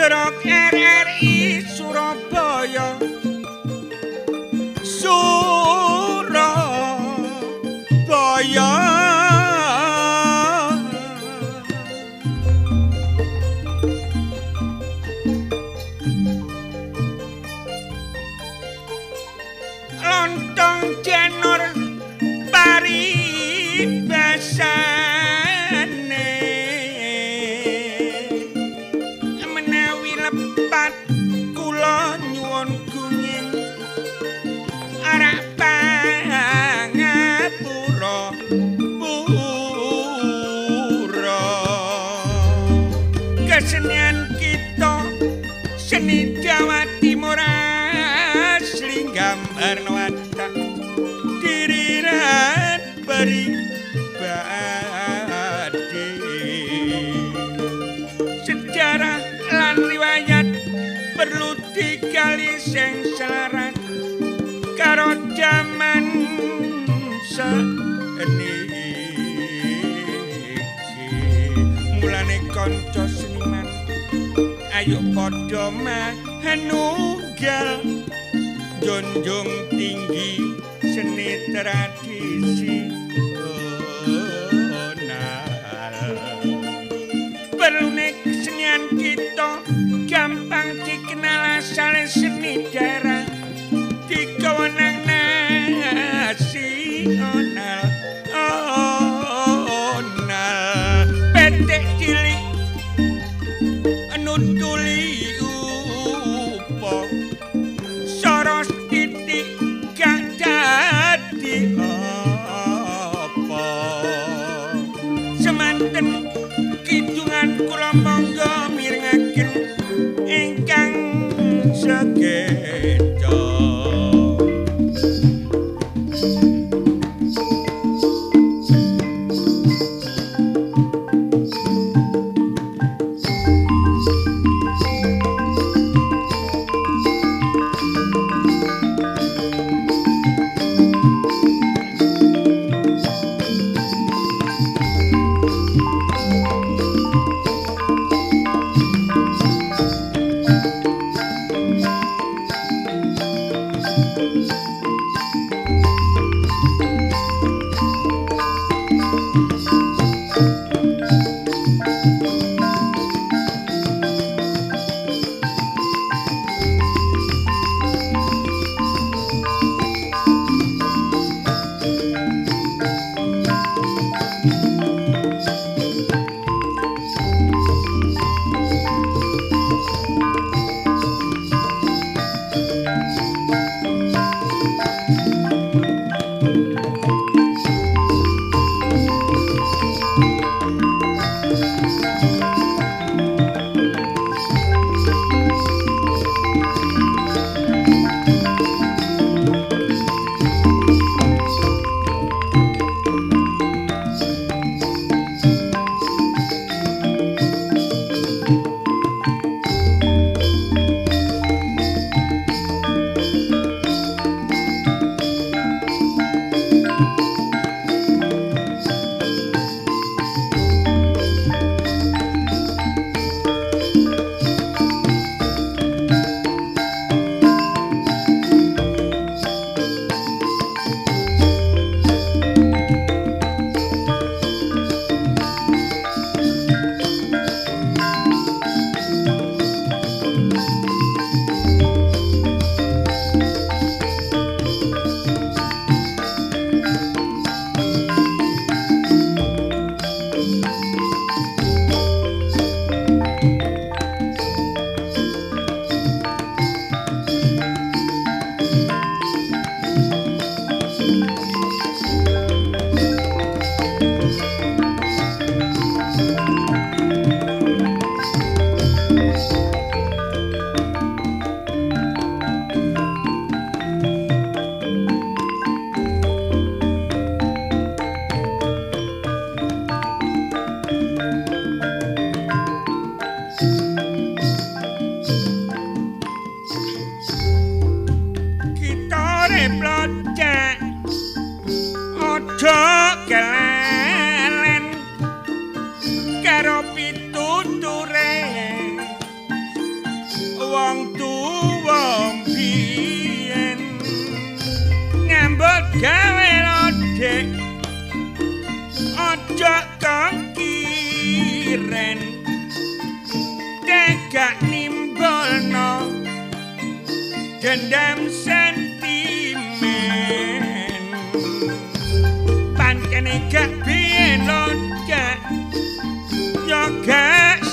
stood up seni iki. Mulane kanca seniman. Ayo padha menunggal junjung tinggi seni terat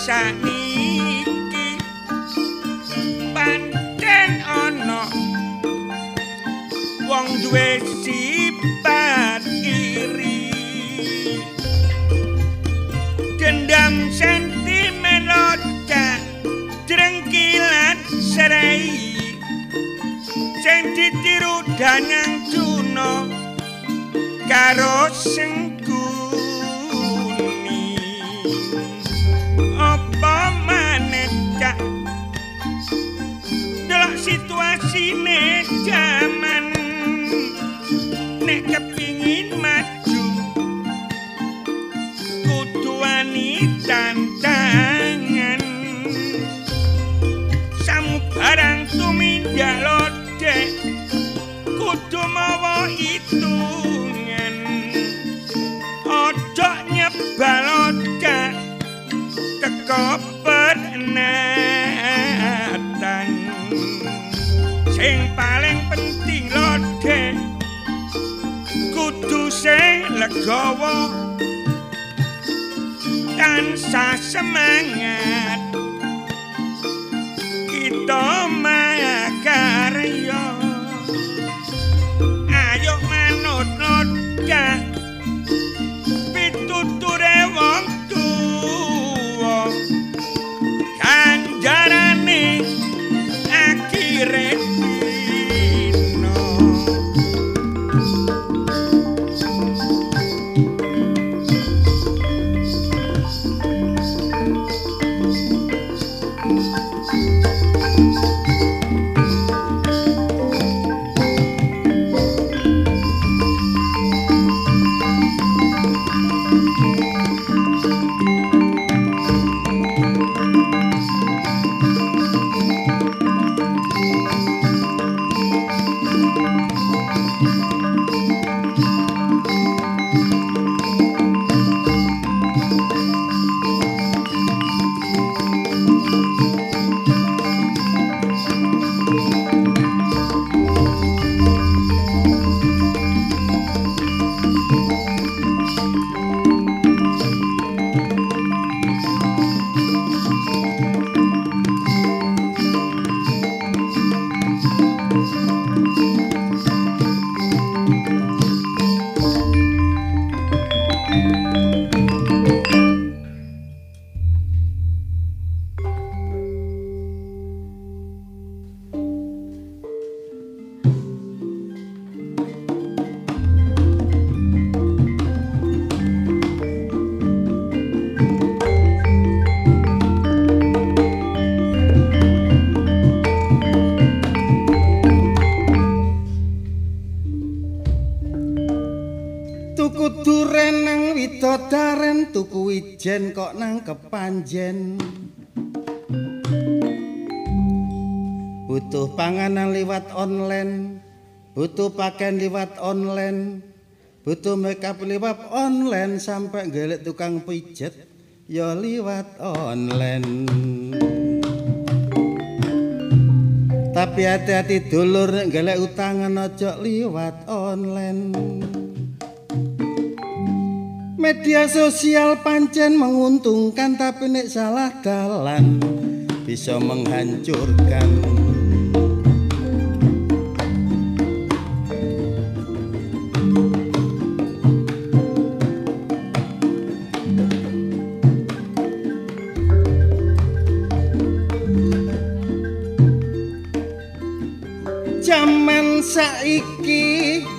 saniki pancen ana wong duwe sifat iri. Dendam sentimen lodek drengkilan serai sing ditiru danang juno karo sengkuni situasine jaman nek kepingin maju. Kudu wani tantangan. Samu barang tumindak lodek kudu mawa hitungan. Ojo nyebal lodek teko paling penting lodek kudu sing legowo. Tansah semangat. Kita makarya wijen kok nang kepanjen? Butuh panganan liwat online butuh pakaian liwat online butuh makeup liwat online sampai gelek tukang pijet ya liwat online. Tapi hati-hati dulur nek golek utangan aja liwat online Media sosial pancen menguntungkan tapi nek salah dalan bisa menghancurkan. Zaman saiki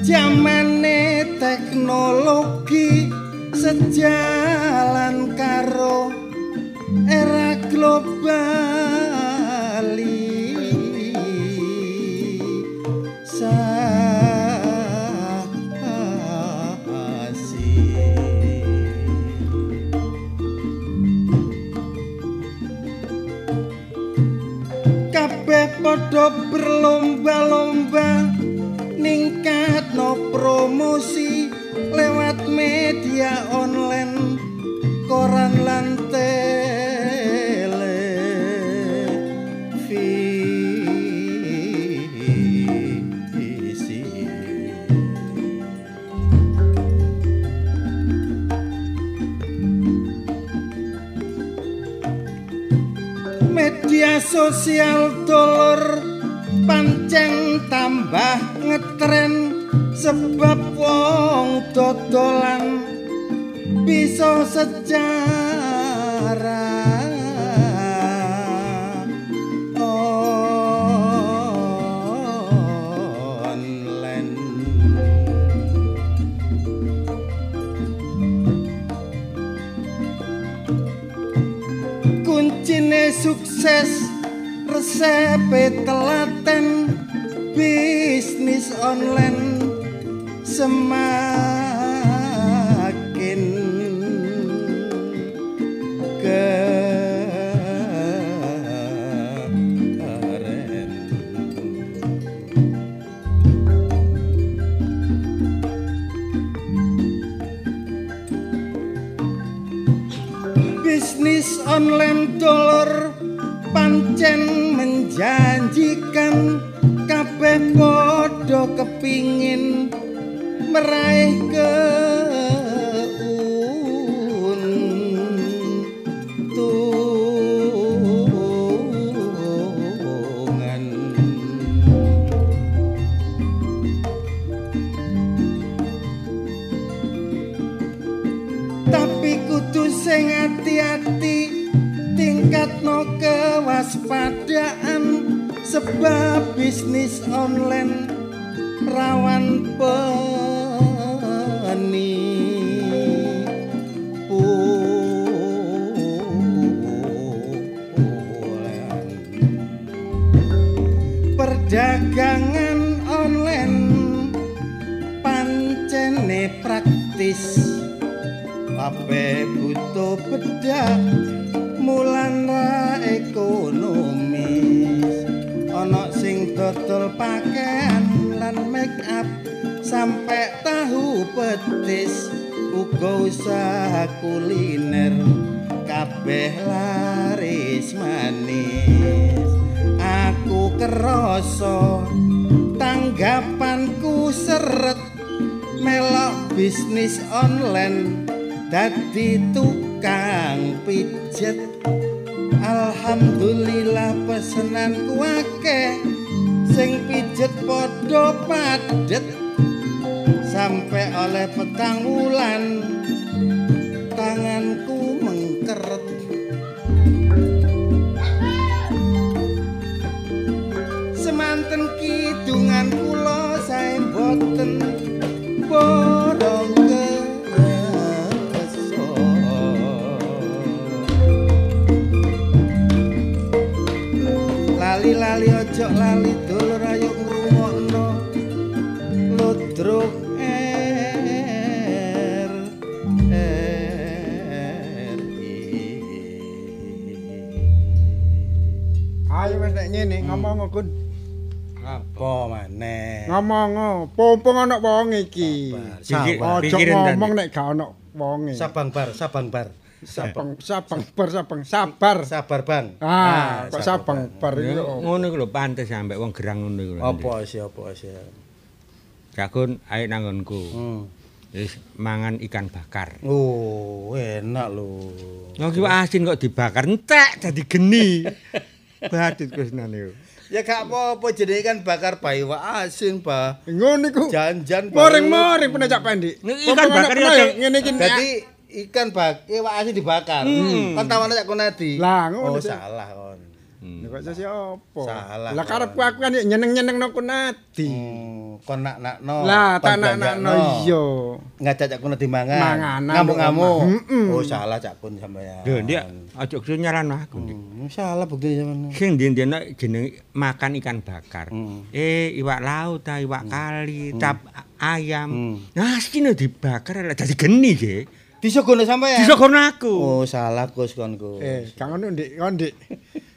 jamane teknologi sejalan karo era global kabeh padha berlomba-lomba ning promosi lewat media online koran lan televisi. Media sosial dolor pancen tambah sebab wong dodolan bisa kuncine sukses resepe telaten bisnis online semakin keren. Bisnis online dollar pancen menjanjikan meraih tapi kudu sing ati-ati tingkatno kewaspadaan sebab bisnis online dadi tukang pijet. Alhamdulillah pesenanku ngene ngomong Gun. apa maneh Ngomong pompong ana wong iki. Sabar. Ngomong nek gak ana wonge. sabang bar sabang bar Sabang sabang bar sabang sabar. sabar bang Ah, kok sabar, sabang bar iki. Ngono iku lho pantes sampe wong gerang ngono iku. apa sih apa sih Kakun ayo nanggonku. hmm. Wis mangan ikan bakar. oh enak lho Ngono ki asin kok dibakar entek dadi geni. Badut kusnan iku. ya gak apa-apa jadi ikan bakar bayi wa asin bah Ngono iku. janjan Moring-moring penajak pendik. Ini ikan bakar ya, ngene iki. Jadi ikan bak iwak asin dibakar. Kan tawane cak konadi. Lah, ngono, Oh, salah kon. Nek kok siapa? Salah, Lah karepku aku kan nyeneng-nyeneng no kunati. Hmm, kon nak-nakno. Lah kon tak nak belanjakno. iya. Ngajak cak konadi mangan. Manganan, Ngamuk-ngamuk. Mm-mm. Oh, salah cak kon sampean. Lho, Ndik, aja kudu nyalano aku. Hmm, salah bukti sampean. Sing ndien-ndien jenenge makan ikan bakar. Hmm. Eh, iwak laut ta, iwak kali, tap ayam. Hmm. Nah, sini dibakar lah dadi geni ge. Disogono sampean. Disokorno aku. Oh, salah Gus kon Gus. Eh, kang ngono Ndik, kon Ndik.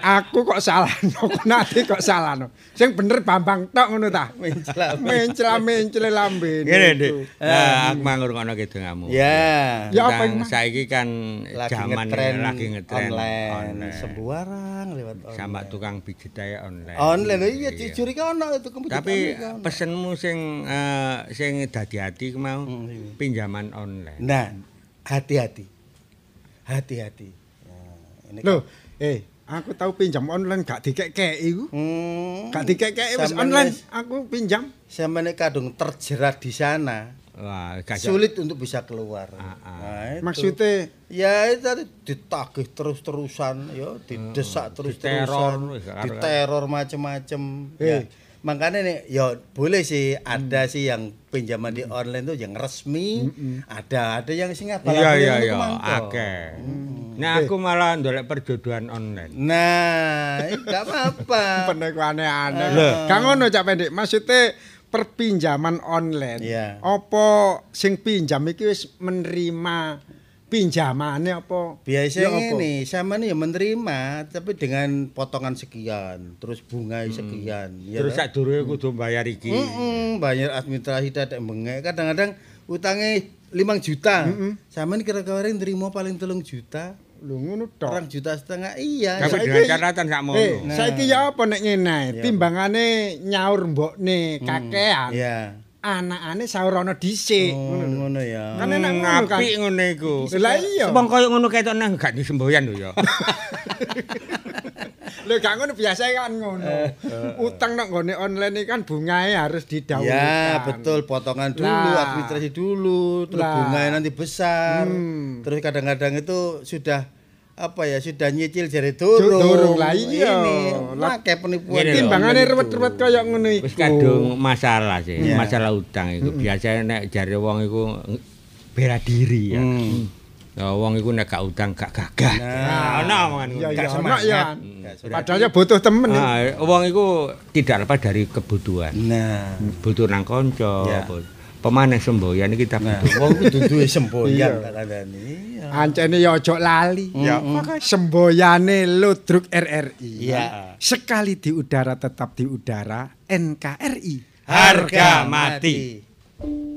Aku kok salahno, nanti kok salahno. Sing bener Bambang tok ngono ta. Mencela. Mencela-mencela lambene. Ngene, Dik. aku manggur ngono kidungamu. Ya. Ya, apa saiki kan lagi zaman ngetren lagi ngetren online. Sembarang lewat online. Sama tukang pijit ae online. Online lho iya jujur iki ono itu kemudian Tapi pesenmu sing eh, sing dadi ati mau Hmm, pinjaman online. Nah, hati-hati. Hati-hati. Nah, ini Loh, eh aku tahu pinjam online gak dikek-keki iku. Hmm, Gak dikek-keki wis online, aku pinjam. Sampeyan nek kadung terjerat di sana, Wah, sulit untuk bisa keluar. Ah, ah. Nah, itu. Maksudnya ya itu tadi ditagih terus-terusan, ya didesak terus-terusan, diteror, diteror macem-macem. Eh. Ya. Makanya nih, ya boleh sih ada sih yang pinjaman di online tuh yang resmi, ada ada yang sing abal Iya iya iya, akeh. Hmm. Nah, aku malah ndolek perjodohan online. Nah, enggak apa-apa. penek aneh-aneh. Gak ngono Cak Pendek. Maksudnya perpinjaman online. Iya. Apa sing pinjam iki wis menerima pinjamane apa? Biasanya Ya apa? ini sama nih ya menerima tapi dengan potongan sekian, terus bunga Hmm. sekian. ya Terus sak durunge kudu bayar iki. Mm-mm, bayar administrasi dadak bengek. Kadang-kadang utangnya 5 juta. Sama ini kira-kira yang terima paling telung juta. Lho ngono tok. Orang juta setengah iya. Tapi dengan catatan sak Eh, mono. Nah. saiki ya apa nek ngene? Timbangane nyaur mbokne kakean. Iya. Anakane sahur ana dhisik. Oh, ngono ya. Kan enak ngono kan. Apik ngono iku. Lah iya. Wong koyo ngono ketok nang gak disemboyan lho ya. Lho gak ngono biasa kan ngono. Utang nang nggone online kan bungae harus didhawuhkan. Ya, betul. Potongan dulu, administrasi dulu, terus bunganya nanti besar. Hmm. Terus kadang-kadang itu sudah apa ya, sudah nyicil jari durung. durung, lah iya. Pakai penipuan. Timbangane itu. ruwet-ruwet kaya ngono iku. Wis kadung masalah sih, Iya. masalah utang iku. Biasanya nek jare wong iku bela diri ya. Hmm. Ya wong iku nek gak utang gak gagah. Nah, ono omongan ngono. Ya Gak semangat. ya. Padahal ya butuh temen. ya. Ah, wong iku tidak lepas dari kebutuhan. Nah, Butuh nang kanca, Ya. but- pemanen semboyan iki kita butuh. wong kudu duwe semboyan Iya. tak kandhani. Iya. Ancene ya ojo lali. Ya, semboyane Ludruk RRI. Iya. Sekali di udara tetap di udara NKRI. Harga mati. Surabaya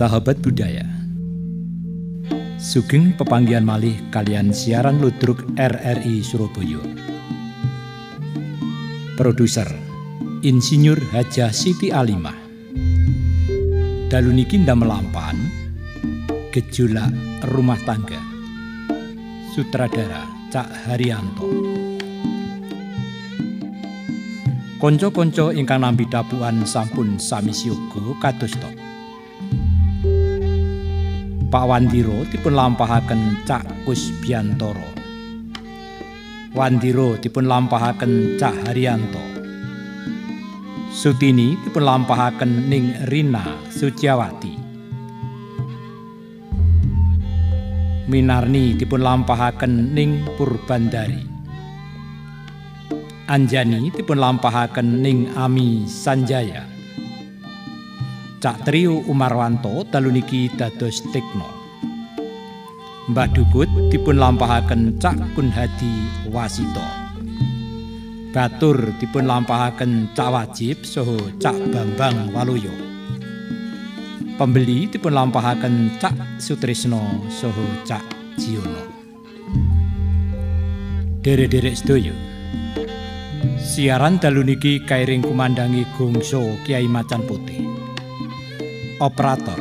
Sahabat budaya. Sugeng pepanggihan malih kalian siaran ludruk RRI Surabaya. Produser Insinyur Haja Siti Alimah. Dalu niki ndamelampan gejolak rumah tangga. Sutradara Cak Haryanto. Konco-konco ingkang nampi dapuan sampun sami siyaga kados. Pak Wandiro dipun lampahaken Cak Kusbiantoro. Wandiro dipun lampahaken Cak Haryanto. Sutini dipun lampahaken Ning Rina Suciawati. Minarni dipun lampahaken Ning Purbandari. Anjani dipun lampahaken Ning Ami Sanjaya. Cak Trio Umarwanto dalu niki dados Tekno. Mbah Dukut dipun lampahaken Cak Kunhadi Wasito. Batur dipun lampahaken Cak Wajib saha Cak Bambang Waluyo. Pembeli dipun lampahaken Cak Sutrisno saha Cak Jiono. Derek-derek sedaya. Siaran dalu niki kairing kumandangi gongso Kiai Macan Putih. Operator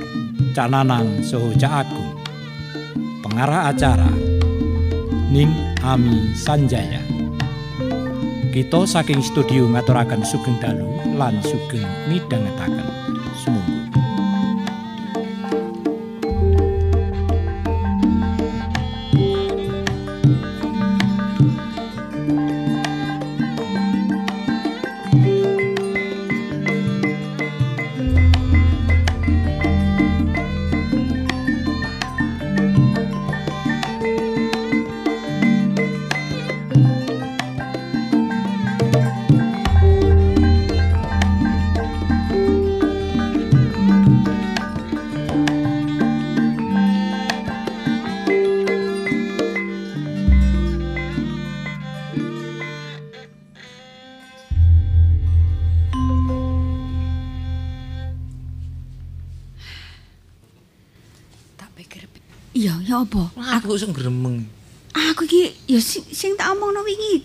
Cak Nanang Cak Agung. Pengarah acara Ning Ami Sanjaya. Kita saking studio ngaturaken sugeng dalu lan sugeng midhangetaken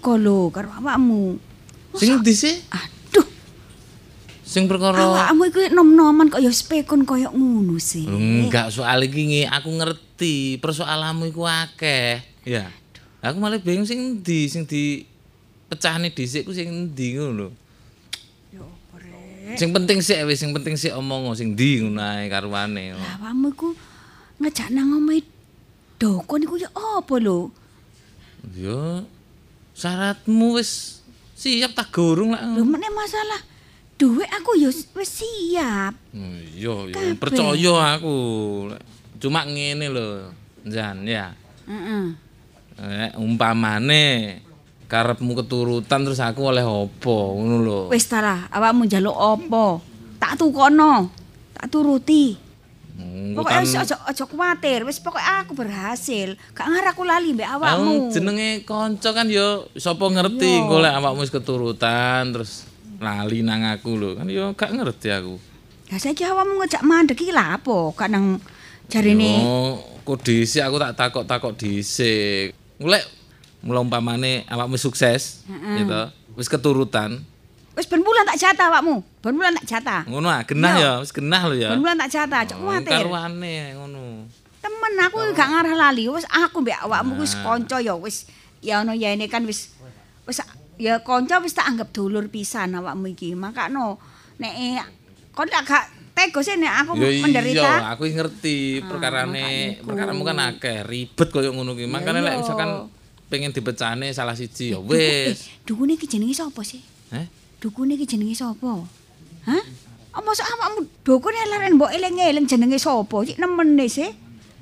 iko lho karo awakmu. Sing ndi sih? Aduh, Sing perkara awakmu iku nom-noman kok ya spekon koyo ngono sih. Enggak soal iki ngi, aku ngerti persoalanmu iku akeh. Ya. Aku malah bingung sing ndi sing di pecahne dhisik ku sing ndi ngono lho. Sing penting sik wis sing penting sik omong sing ndi ngono ae karuane. Lah awakmu iku ngejak nang omahe dokon iku ya apa lho? Yo syaratmu wis siap tak gorong lah. Lho meneh masalah duit aku ya wis siap. Oh, Iya, Kabeh. percaya aku. Cuma ngene lho, Jan ya. Heeh. Eh, umpamane karepmu keturutan terus aku oleh opo ngono lho. Wis ta lah, awakmu njaluk apa? Tak tukono. Tak turuti. Hmm, Pokoknya kan- wis aja aja kuwatir, wis pokoknya aku berhasil. Gak ngarep aku lali mbek awakmu. jenenge kanca kan yo sapa ngerti Iya. engko lek awakmu wis keturutan terus lali nang aku lho. Kan yo gak ngerti aku. Lah saiki awakmu ngejak mandek iki lha apa? Gak nang jarine Yo kok dhisik aku tak takok-takok dhisik. Lek mula umpamane awakmu sukses gitu. Wis keturutan. Wis ben bulan tak jatah awakmu. Ben bulan tak jatah. Ngono ah, genah Iya. ya, wis genah lho ya. Ben bulan tak jatah, aja Oh, kuwatir. Karuane ngono. Temen aku gak ngarah lali, wis aku mbek awakmu wis kanca ya wis ya ono ya ini kan wis wis ya kanca wis tak anggap dulur pisan awakmu iki. Makano nek kon tak gak tega sih nek aku Ya iya, menderita. aku ngerti Ah, perkarane, iku. perkaramu kan akeh, ribet koyo ngono ki. Makane iya. lek misalkan pengen dipecahne salah siji ya wis. dukune iki jenenge sapa sih? Dukune iki jenenge sapa? Hah? Apa sak awakmu dukune leren mbok eling-eling jenenge sapa? Iki nemene sih.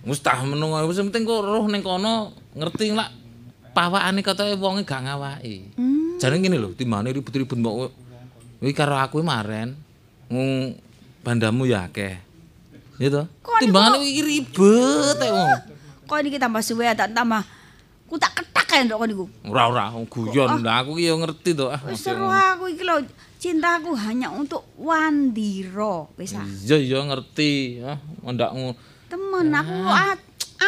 Wis tah menung wis penting kok roh ning kono ngerti lak pawakane katoke wonge gak ngawaki. Hmm. Jane ngene lho, timbane ribet-ribet mbok kuwi karo aku maren. Ngung bandamu ya akeh. Ya? Kok niku Timbangane kok- iki ribet ae wong. Kok ini tambah suwe tak tambah ku tak ketak kae ndok niku. Ora ora guyon. Lah aku ki yo ngerti to. Ah, seru aku iki lho, cintaku hanya untuk Wandira. Wis ah. Iya iya ngerti. Ah, ndakmu. Temen aku a-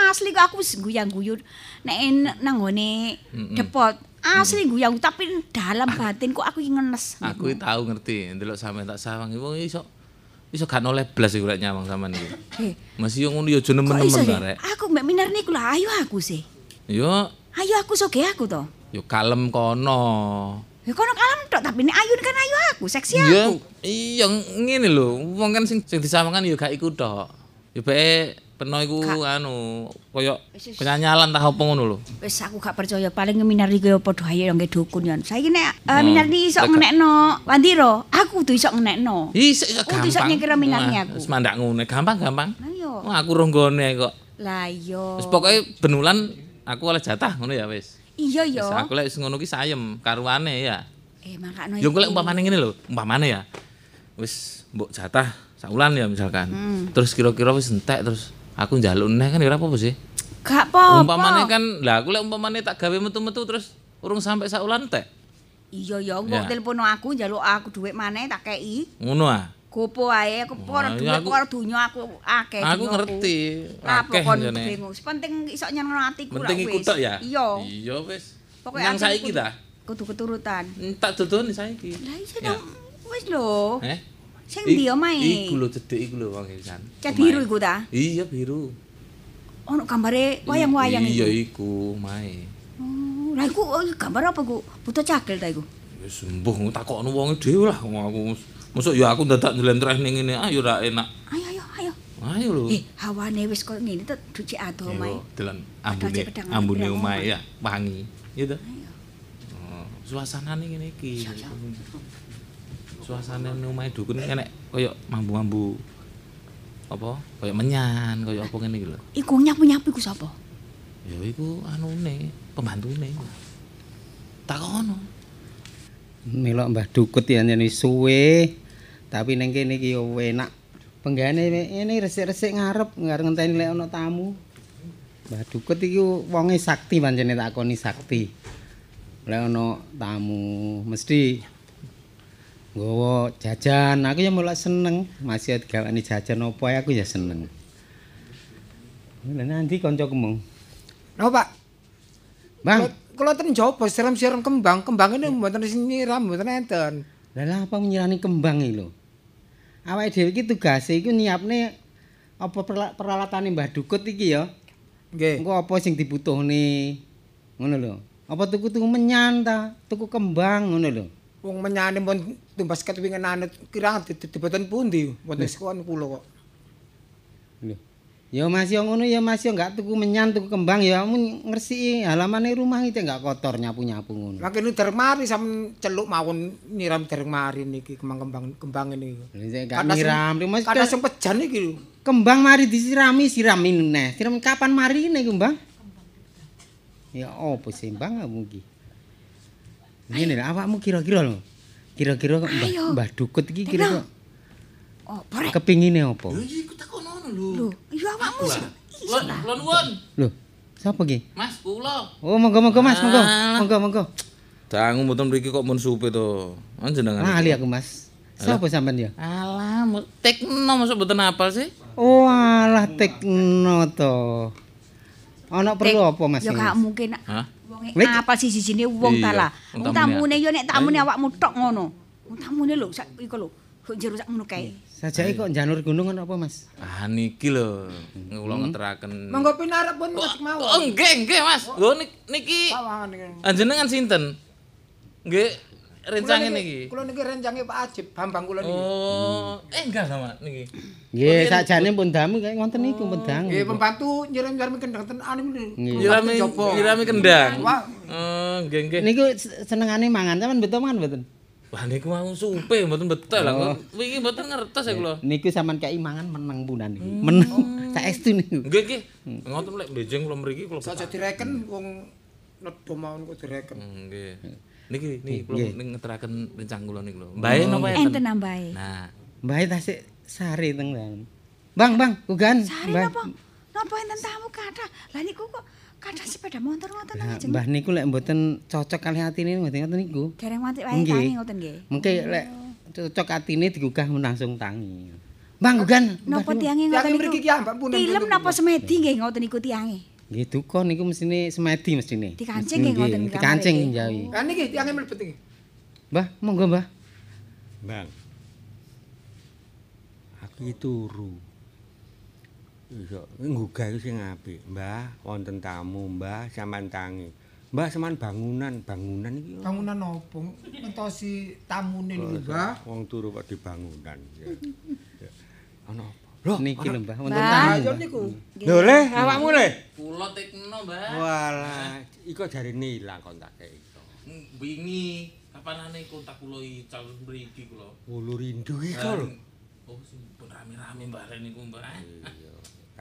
asli kok aku wis guyang-guyur nek nang ngone depot. Asli guyang tapi dalam batinku aku iki ngenes. Aku iki tau ngerti, ndelok sampean tak sawang iki wong iso iso gak noleh blas iku rek nyawang sampean iki. Eh, Masih yo ngono yo aja kok iso nemen-nemen ya? ta rek. Aku mbek minar niku lah, ayo aku sih. Yo Ayo aku soge aku to. yo kalem kono. Ya kono kalem tok tapi nek ayu kan ayu aku, seksi Iya, aku. iya ngene lho, wong kan sing sing disawangan yo gak iku tok. Yo bae peno iku anu koyo kenyanyalan tah apa ngono lho. Wis aku gak percaya paling minar iki ya padha ayo nggih dukun ya. Saiki nek eh, minar iki iso ngenekno Wandira, aku tuh iso ngenekno. Iso iso Oh, gampang. iso nyekira minarnya aku. Wis mandak ngene, gampang-gampang. Ayo. Wah, aku roh nggone kok. Lah iya. Wis pokoke benulan aku oleh jatah ngono ya wis. Iya Wis ya. aku lek wis ngono ki sayem karuane ya. Eh makakno Yo golek umpamane ngene lho, umpamane ya. Wis mbok jatah saulan ya misalkan. Hmm. Terus kira-kira wis entek terus aku njaluk neh kan ya ora apa-apa sih. Gak apa-apa. Umpamane kan lah aku lek umpamane tak gawe metu-metu terus urung sampai saulan entek. Iya ya, Ya. kok telepon aku njaluk aku dhuwit maneh tak kei. Ngono ah. Gopo ae aku para Wah, dhuwit ya aku- para donya aku akeh. Aku ngerti. Akeh jane. Penting iso nyenengno atiku Penting iku wis. tok ya. Iya. Iya wis. Pokoke Nang saiki ta? Kudu keturutan. Hmm, Tak dodoni saiki. Lah iya Ya. dong. Wis lho. Eh? Sing ndi omahe? Iku lho cedek iku lho wong. Cat biru iku ta? Iya biru. Ono gambare wayang-wayang Iya iku. iku mae. Oh, Lah iku oh, gambar apa iku? Buta cagel ta iku? Ya sembuh takokno wong dhewe lah aku. Mosok ya aku dadak njlentreh ning ngene ayo ra enak. Ayo ayo ayo. Ayo lho. Eh, hawane wis kok ngene to duci ado Yo. Delan Padahal ambune ambune omahe omah. ya wangi. Iya to? Oh, suasanane ngene iki. Suasanane omahe dukun enek kaya mambu-mambu apa? Kaya menyan, kaya apa ngene iki lho. Iku nyapu-nyapu iku sapa? Ya iku anune, pembantune. Takono. Melok Mbah Dukut ya yen suwe. Tapi ning kene iki yo enak. Penggane ini resik-resik ngarep ngarep ngenteni lek ana tamu. Mbah Dukut iki wonge sakti pancene takoni sakti. Lek ana tamu mesti nggawa jajan, aku ya mulai seneng. Masih digawani jajan opo aku ya seneng. Lah nanti kanca kemung. Nah, Pak. Bang, Kalau ten jopo siram-siram kembang, kembang ini mboten nyiram, mboten enten. Lah lah apa nyirani kembang iki lho. Awake dhewe iki tugase iku nyiapne apa peralatane Mbah Dukut iki ya. Nggih. Engko apa sing dibutuhne. Ngono lho. Apa tuku-tuku menyan ta, tuku kembang ngono lho. Wong menyane pun tumbas ketwingenane kirang diboten pundi, mboten sekon kula kok. Lho. Ya Mas yo ngono ya Mas yo enggak tuku menyan, tuku kembang ya kamu ngresiki halamane rumah iki enggak kotor nyapu-nyapu ngono. Makene dereng mari sampean celuk mawon nyiram dereng mari niki kembang-kembang kembang ini. Sik enggak nyiram, Mas. Kada sing pejan iki lho. Kembang mari disirami siramin neh. Siram kapan mari ini kembang? Ya opo sih Bang kamu iki? Ngene lho awakmu kira-kira lho. Kira-kira kok Mbah, Dukut iki kira-kira Oh, borek. kepingine opo? Lho. Lho, iya awakmu. Lon, lon won. Lho, sapa iki? Mas kula. Oh, monggo-monggo Mas, monggo. Alah. Monggo, monggo. Dangu mboten mriki kok mun supe to. Panjenengan. Lali aku Mas. Sapa sampean ya? Alah, tekno masuk mboten apal sih. Oh, alah tekno to. Ana perlu apa Mas? Ya gak mungkin. Hah? Wong sih sisine wong ta Iya, lah. wong tamune yo nek tamune awakmu tok ngono. Wong tamune lho sak iku lho. Kok jero sak ngono kae. Sajake kok janur gunung ana apa Mas? Ah niki lho, kula ngeteraken. Monggo pinarep pun Oh, ngasih mawon. oh, nggih, nggih, Mas. Lho nik- niki anjenengan sinten? Nggih, rencang Kula niki. Kula niki rencange Pak Ajib, Bambang kula niki. Oh, eh enggak sama niki. Nggih, sakjane pun damu kayak ngoten niku pun dangu. Nggih, pembantu nyiram-nyiram kendang ten anu niku. Nyirami nyirami kendang. Wah. Oh, nggih, nggih. Niku senengane mangan sampean betul mangan mboten? Wah niku mau supe mboten betul lah. Wingi mboten ngertos ya kula. Niku sampean kei mangan meneng punan niku. Meneng. Saestu niku. Nggih, nggih. Ngoten lek benjing kula mriki kula Saja direken wong nedo mawon kok direken. Hmm, Nggih. Niki niki kula ning ngeteraken rencang kula niku lho. Mbae napa enten? Enten nambahe. Nah, Mbae tasik sare teng. Bang, bang, kugan. Sare napa? Napa enten tamu kathah? Lah niku kok kadang sepeda motor ngoten Lah, aja. Mbah niku lek mboten cocok kali atine mboten ngoten niku. Dereng wanti wae tangi ngoten nggih. Mengke lek cocok atine digugah langsung tangi. Mbah gugan. Napa Mbah, tiange ngoten Tiange niku? mriki ki punden napa semedi nggih ngoten niku tiange. Nggih duka niku mesine semedi mesine. Dikancing nggih ngoten kamar Dikancing njawi. Kan iki tiange mlebet iki. Mbah, monggo Mbah. Bang. Aku turu. Iso nggugah iku sing apik. Mbah, wonten tamu, Mbah, sampean tangi. Mbah, sampean bangunan, bangunan iki. Bangunan opo? Ngentosi tamune niku, Mbah. Wong turu kok di bangunan. Ya. Ana apa? Loh, Niki lho Mbah, wonten tamu. Ayo niku. Lho le, awakmu le. Kula tekno, Mbah. Walah, iku jarine ilang kontake iku. Wingi kapanane kontak kula ical mriki kula. Ulu rindu iku lho. Oh, sing rame-rame Mbah niku, Mbah. Iya,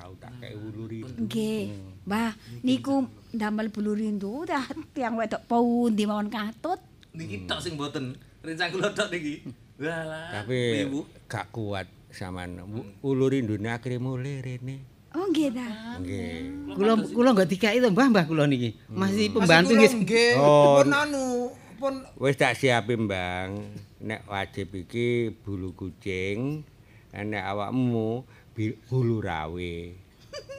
tau tak kei ulu rindu. Nggih. Mbah, niku ndamel bulu rindu dah tiang wedok pundi mawon katut. Niki tok sing mboten. Rencang kula tok niki. Walah. Tapi Ibu. gak kuat sampean. Ulu rindune akhire mulai rene. Oh nggih ta. Nggih. Kula kula enggak dikai to Mbah, Mbah kula niki. Masih pembantu nggih. nggih. Oh. Pun anu, pun Wis tak siapi, Bang. Nek wajib iki bulu kucing, nek awakmu bulu rawe.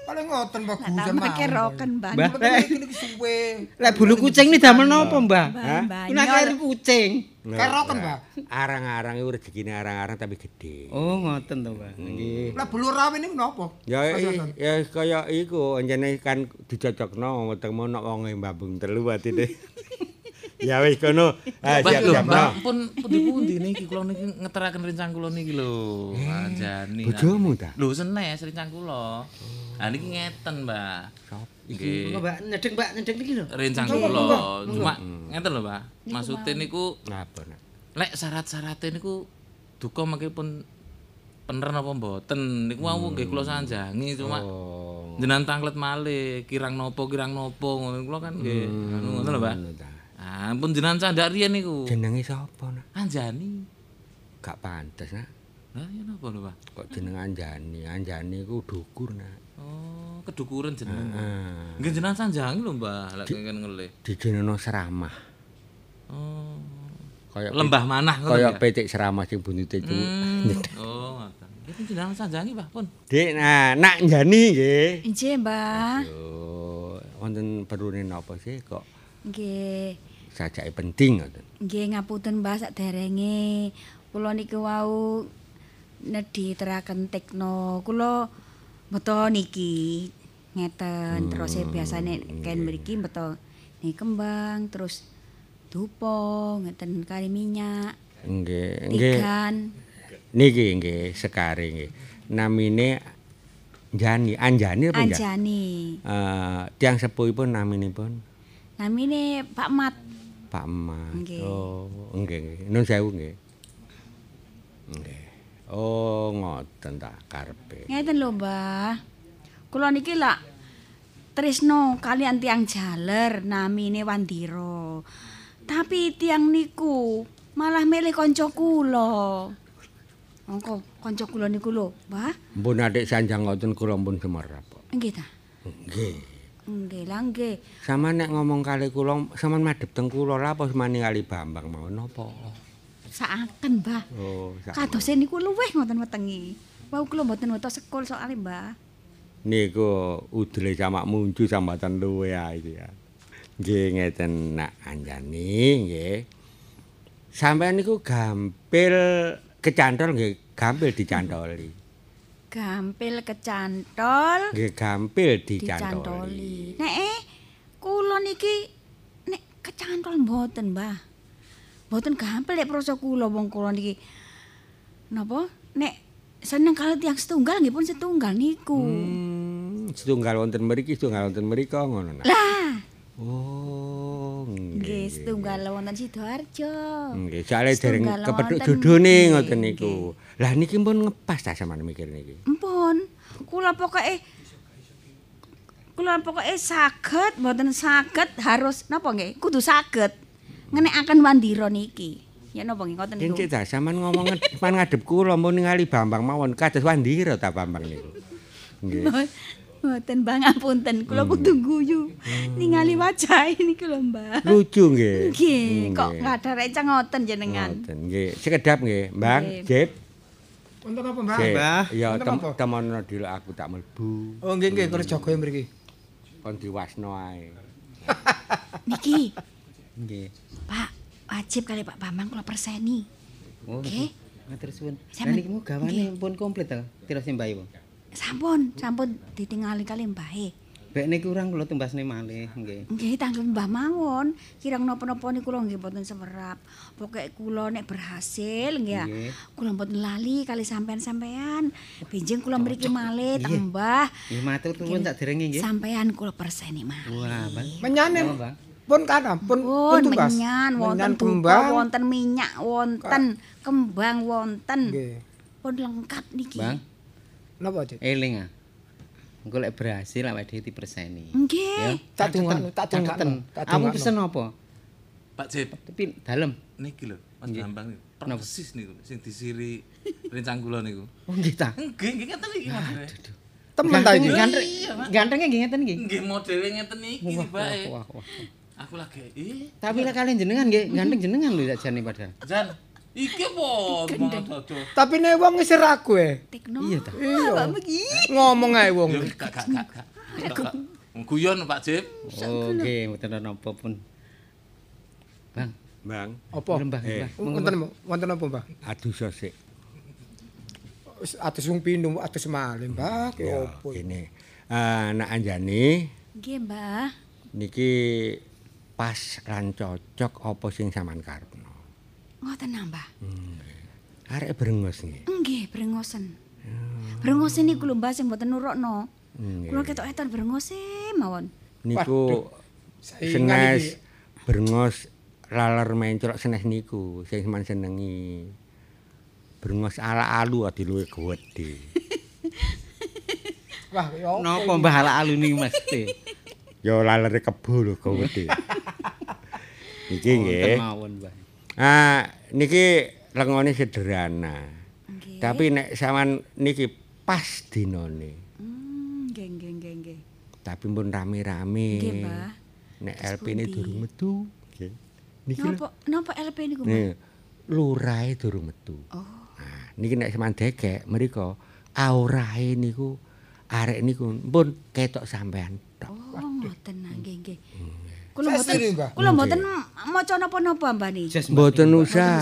paling ngoten Mbah Lah Gujan tambah keroken Mbah. Mbah. Mboten iki niki suwe. Lek bulu kucing ini damel napa Mbah? Mbah, Mbah. Ini kucing. Keroken, Mbah. Arang-arang iku rezekine arang-arang tapi gede. Oh, ngoten to, Mbah. Nggih. Lah bulu rawe niku napa? Ya ya kaya iku anjene kan dicocokno wetengmu nek wong mbambung telu atine. ya wis kono. Ah siap-siap. Pun pundi-pundi niki kula niki ngeteraken rencang kula niki lho. Anjani. Bojomu ta? Lho senes rencang kula. Ah niki ngeten, Mbah. Nggih. Monggo, Mbak, nyedeng, Mbak, nyedeng niki lho. Rencang kula. Cuma ngeten lho, Mbah. Maksude niku Napa nak? lek syarat-syarate niku duka mangke pun bener napa mboten niku wau nggih kula sanjangi cuma Oh. jenengan tanglet malih kirang nopo kirang nopo ngono kula kan nggih anu ngoten lho ngono ta. Ah pun jenengan candak riyen niku Jenenge sapa nak? Anjani Gak pantes nak. lah ya napa lho Pak Kok jeneng Anjani? Anjani iku dukur nak. oh kedukuran jenengan Ah. nggih jenengan sanjangi lho Mbah lek kan ngelih Dijenengno seramah. oh Kaya lembah manah ngono kaya ya petik seramah sing buntute itu. Hmm, oh ngoten nggih jenengan sanjangi Pak pun Dik, nah, nak Anjani nggih. Nggih, Mbah. Yo, wonten perune napa sih kok Nggih. Sajake penting ngoten. Nggih ngapunten Mbah saderenge. Kula niku wau nedhi teraken tekno. Kula beto niki ngeten terus e biasane ken mriki beto nih kembang terus dupo ngeten kari minyak Nggih, nggih. Niki nggih sekare nggih. Namine Jani, Anjani apa Jan? anjani Eh, tiang sepuhipun naminipun namine Pak Mat Pak Mat. Nggih. Oh, nggih nggih. Nun sewu nggih. Nggih. Oh, ngoten ta karepe. ngeten lho Mbah kula niki lak tresno kalian tiang jaler namine Wandira tapi tiang niku malah milih kanca kula mongko kanca kula niku lho Mbah Mpun adik sanjang ngoten kula mpun semerap. nggih ta Nggih. Nggih lah nggih Sama nek ngomong kali kula, sampean madhep teng kula lha apa semani kali Bambang mau napa? saaken Mbah Oh, sak- kadose niku luweh ngoten wetengi wau kula mboten wetos sekul soalé Mbah niku udele sama muncu sambatan luwe iki ya. Nggih ngeten nak Anjani nggih. Sampeyan niku gampil kecantol nggih, gampil dicantoli. Gampil kecantol Nggih gampil dicantoli. Nek eh kula niki nek kecantol mboten, Mbah. Mboten gampil nek proso kula wong kula niki. Napa? Nek seneng kali tiang setunggal nggih pun setunggal niku. Hmm, setunggal wonten mriki, setunggal wonten mriko ngono nak. Lah, Oh, nggih setunggal wonten Sidoarjo. Nggih, soalnya dereng kepethuk jodone nggih, ngoten niku. Lah niki pun ngepas ta sampean mikir niki. Empun, kula pokoke kula pokoke saged mboten saged harus napa nggih? Kudu saged ngenekaken wandira niki. Ya napa nggih ngoten niku. Kincik ta sampean ngomong pan ngadep kula mun ningali Bambang mawon kados Wandira ta Bambang niku. Nggih. Mboten Mbah ngapunten, kula kudu guyu. Ningali wajah niku lho Mbah. Lucu nggih. Nggih, kok ngadare ngoten jenengan. Ngoten nggih. Sekedap nggih, Mbang, Nggih. Untuk apa, Mbah? Mbah. Ya Wonten tem apa? temono dulu aku tak mlebu. Oh, nggih nggih, kula jaga mriki. Kon diwasno ae. Niki, Nggih. Pak, wajib kali Pak Bambang kula perseni. Oh, Nggih. Matur suwun. Lah niki mu gawane pun komplit to. Tirose Mbah Ibu. Sampun, sampun ditingali kali Mbahe. Bek niki kurang kula tumbasne malih nggih. Nggih tanggung Mbah mawon. Kirang napa-napa niku kula nggih mboten semerap. Pokoke kula nek berhasil nggih. Kula mboten lali kali sampean-sampean. Benjing kula mriki malih teng Mbah. Nggih matur suwun sak derenge nggih. Sampean kula perseni malih. Wah. Oh, Bang. Pun kana, pun Pun pun tumbas. menyan wonten kembang. wonten minyak, wonten kembang wonten. Nggih. Pun lengkap niki. Bang, Napa, Cik? eling ah. Engko lek berhasil awake dhewe diperseni. Nggih. Tak dungakno, tak dungakno, Kamu dungakno. pesen apa? Pak Jip, Tapi dalem. niki lho, Mas. Bambang niku. Persis niku sing disiri rencang kula niku. Oh nggih ta. Nggih, nggih ngeten iki modele. Temen ta iki? Ganteng, gantengnya nggih ngeten nggih. Nggih modele ngeten iki bae. wah, wah, wah. Aku lagi, Tapi lek kalian jenengan nggih, ganteng jenengan lho sakjane padahal. Jan, iki apa dodo? Tapi nek wong isih ragu e. Iya ta. Iya. Ngomong ae wong. Gak gak gak. Guyon Pak Jip. Oh nggih, mboten ana apa pun. Bang, Bang, Apa? Mbah, Eh. Mbah. Wonten wonten apa, Mbah? adu sosik. Wis atus wong pindho, atus malih, Mbah. Ki Ya, opo? ini. Eh, nak anjani Nggih, Mbah. niki pas lan cocok apa sing sampean karepno. Ngoten nambah. Arek brengos nggih. Nggih, brengosen. Brengosen niku lho Mbah sing mboten nurukno. Nggih. Kula ketok etan brengose mawon. Niku senes brengos laler mencrok senes niku sing sampean senengi. Brengos ala alu adi luwe gedhe. Wah, opo? Napa Mbah ala alun niku mesti? Ya lalere kebo lho gedhe. Iki nggih. Mawon, Mbah. Ah, niki lengone sederhana. Nggih. Tapi nek sampean niki pas dinane. Hmm, nggih nggih nggih nggih. Tapi pun rame-rame. Nggih, Mbah. Nek LP ini durung metu. Nggih. Niki. Napa napa LP niku, Mbah? Nih, lurahe durung metu. Oh. Nah, niki nek sampean dekek mriko aurahe niku arek niku pun ketok sampean tok. Oh, ngoten nggih nggih. Hmm. Kula mboten kula mboten maca napa-napa, Mbah niki. Jas, Mbah. Mboten Mboten usah.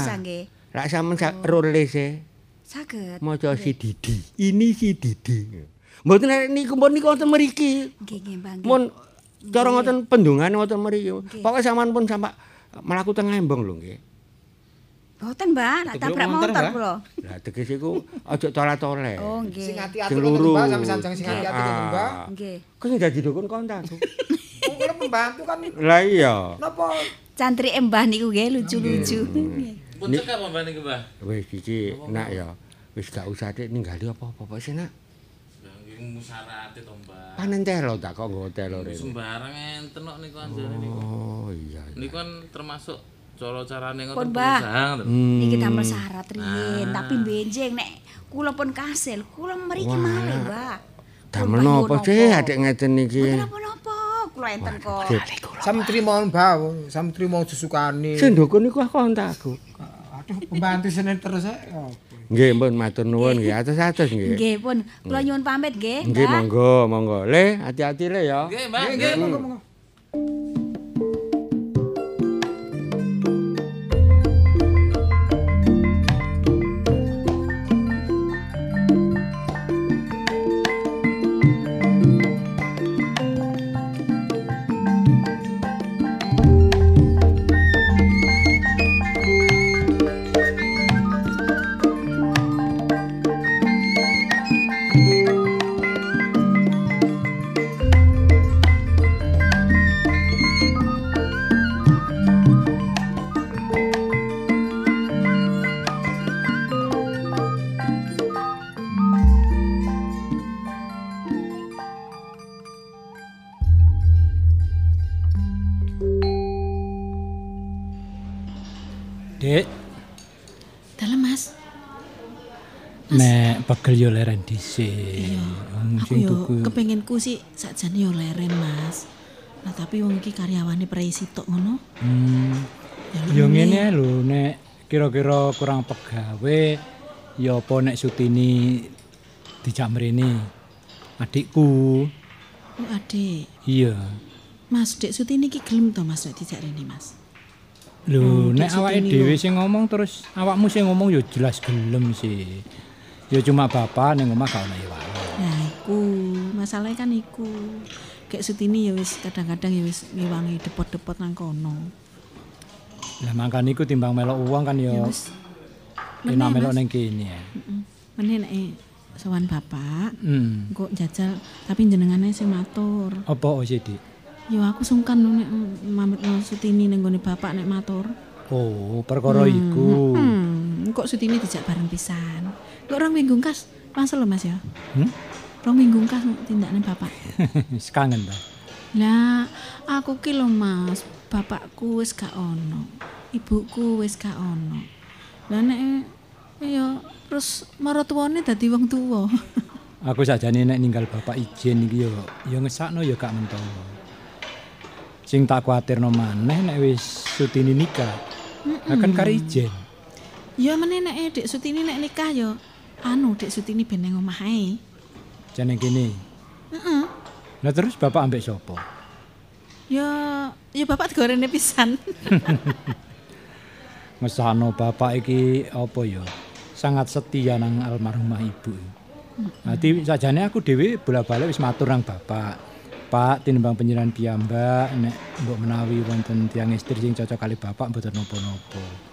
Lak sampean sak roles e Saged. maca si Didi. Ini si Didi. Mboten nek niku pun niku wonten mriki. Nggih nggih, Mbah. nggih. Mun cara ngoten pendungane wonten mriki. Pokoke sampean pun sampak mlaku teng embong lho nggih. Mboten, Mbah, lak Itu tabrak motor kula. Lah tegese iku aja tolak-tolek. Oh, nggih. Sing ngoten, luru. Mbah, sampe sanjang sing hati-hati ngoten, Mbah. Nggih. Kok sing dadi dukun kontakku. Wong kula pembantu kan Lah iya. napa Cantri Mbah niku nggih lucu-lucu. Nggih. Pun cekap apa Mbak niku, Mbah? Wis iki nak ya. Wis gak usah dik ninggali apa-apa sih nak. Lah nggih musarate to, Mbah. Panen telo tak kok nggo telo rene. Sembarang enten kok niku anjane niku. Oh iya. Niku kan termasuk cara carane ngoten Mbah. perusahaan lho. Hmm. Niki damel syarat riyin, tapi benjing nek kula pun kasil, kula mriki malih, Mbah. Damel Pun napa sih apa? adek ngeten iki? Mboten napa-napa, kula enten kok. sam trimo Mbah, sam trimo disukani. Sing dukun niku kontakku. Aduh, pembantu senen terus ae. Opo. Nggih, mbon matur nuwun nggih. Atus-atus nggih. Nggih pun, kula nyuwun pamit nggih, Nggih, monggo, monggo. Le, hati-hati le ya. Nggih, Mbah, Nggih, nggih. nggih, monggo, monggo. Nek pegel yo leren dhisik. Aku yo kepenginku sih sakjane yo leren, Mas. Nah, tapi wong iki karyawane Presi tok ngono. Hmm. Yo ngene lho nek kira-kira kurang pegawe ya apa nek Sutini dijak mrene. Adikku. Oh, Adik. Iya. Mas, Dek Sutini iki gelem to Mas nek dijak rene, Mas. Lho, Hmm, nek awake dhewe sing ngomong terus awakmu sing ngomong ya jelas gelem sih. Ya cuma bapak ning omah gak ono ya. Nah, iku. Masalahnya kan iku. Kayak Sutini ya wis kadang-kadang ya wis ngewangi depot-depot nang kono. Lah makan iku timbang melok uang kan ya Ya wis. Meneh, melok ning kene ya. Heeh. Meneh nek sowan bapak, Hmm. kok jajal tapi jenengane sing matur. Apa oh, sih, Dik? Ya aku sungkan nek mametno Sutini ning gone bapak nek matur. Oh, perkara iku. Hmm, kok Sutini dijak bareng pisan. Kok orang minggu kas, masa lho Mas ya? Hmm? Rong minggu kas tindakne bapak. Wis kangen ta. Lah, aku ki lho Mas, bapakku wis gak ono. Ibuku wis gak ono. Lah nek ya terus maratuwane dadi wong tuwa. Aku sajane nek ninggal bapak ijen iki ya ya ngesakno ya gak mentolo. Sing tak kuatirno maneh nek wis Sutini nikah. Akan karo ijen. Ya meneh nek Dek Sutini nek nikah ya anu Dek Sutini ben nang omah ae. Jane kene. Heeh. Lah terus bapak ambek sapa? Ya ya bapak digorene pisan. Ngesakno bapak iki apa ya? Sangat setia nang almarhumah ibu. Nanti sajane aku dhewe bola-balik wis matur nang bapak. Pak, tinimbang penyeran piyambak nek mbok menawi wonten tiang istri sing cocok kali bapak mboten napa-napa.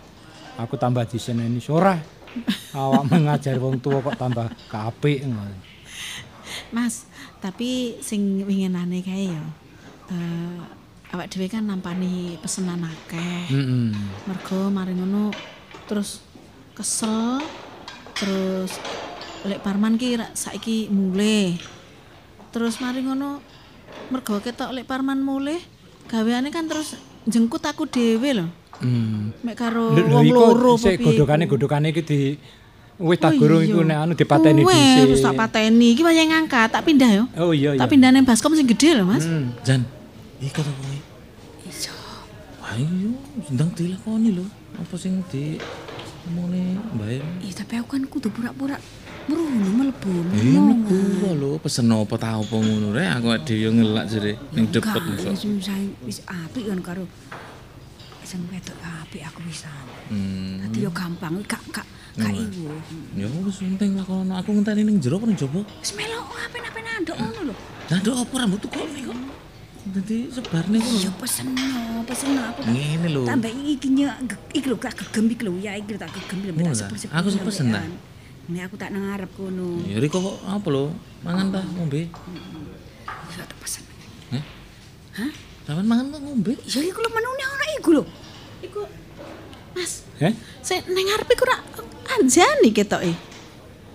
Aku tambah diseneni ora. Awak mengajar wong tua kok tambah kapik. Mas, tapi sing winginane kae ya. Eh awak dhewe kan nampani pesenan akeh. Heeh. Mergo mari ngono terus kesel terus lek Parman ki saiki mulih. Terus mari ngono mergo ketok lek Parman mulih gaweane kan terus jengkut aku dhewe lho. Hmm. Mek karo wong iku loro apa piye godhokane iku. godhokane iki di wis tak Oh gurung iya. iku nek anu dipateni dhisik. terus tak pateni. Iki wayahe ngangkat, tak pindah yo. Oh iya iya. Tak pindah nang baskom sing gede lho, Mas. Hmm. Jan, iki kata kowe. Iso. Ayo, ndang dilakoni lho. Apa sing di omongane Mbak Em? Iya, tapi aku kan kudu pura-pura merunu mlebu. Eh, mlebu lho, pesen apa ta apa ngono rek aku dhewe ngelak jere ning depet iso. wis saya wis apik kan karo sing wedok apik aku bisa. Hmm. Dadi yo gampang, gak gak gak iwo. Ya wis penting lakono. Aku ngenteni ning jero ning jaba? Wis melok apen-apen andok ngono lho. Ndok apa rambut kok kok. Dadi sebarne. Iya pesen no, pesen no aku. Ngene lho. Tambah iki nye iki lho gak gegem iki lho ya iki lho tak gegem lho tak ta? sepur-sepur. Aku pesen ta? Ini aku tak nang kono. Ya Riko kok apa lho? Mangan ta ngombe? Ya tak pesen. Hah? Sampeyan mangan kok ngombe? Ya iku lho menune ora iku lho. Mas, Eh? sing nang ngarep iku ra anjani ketoke.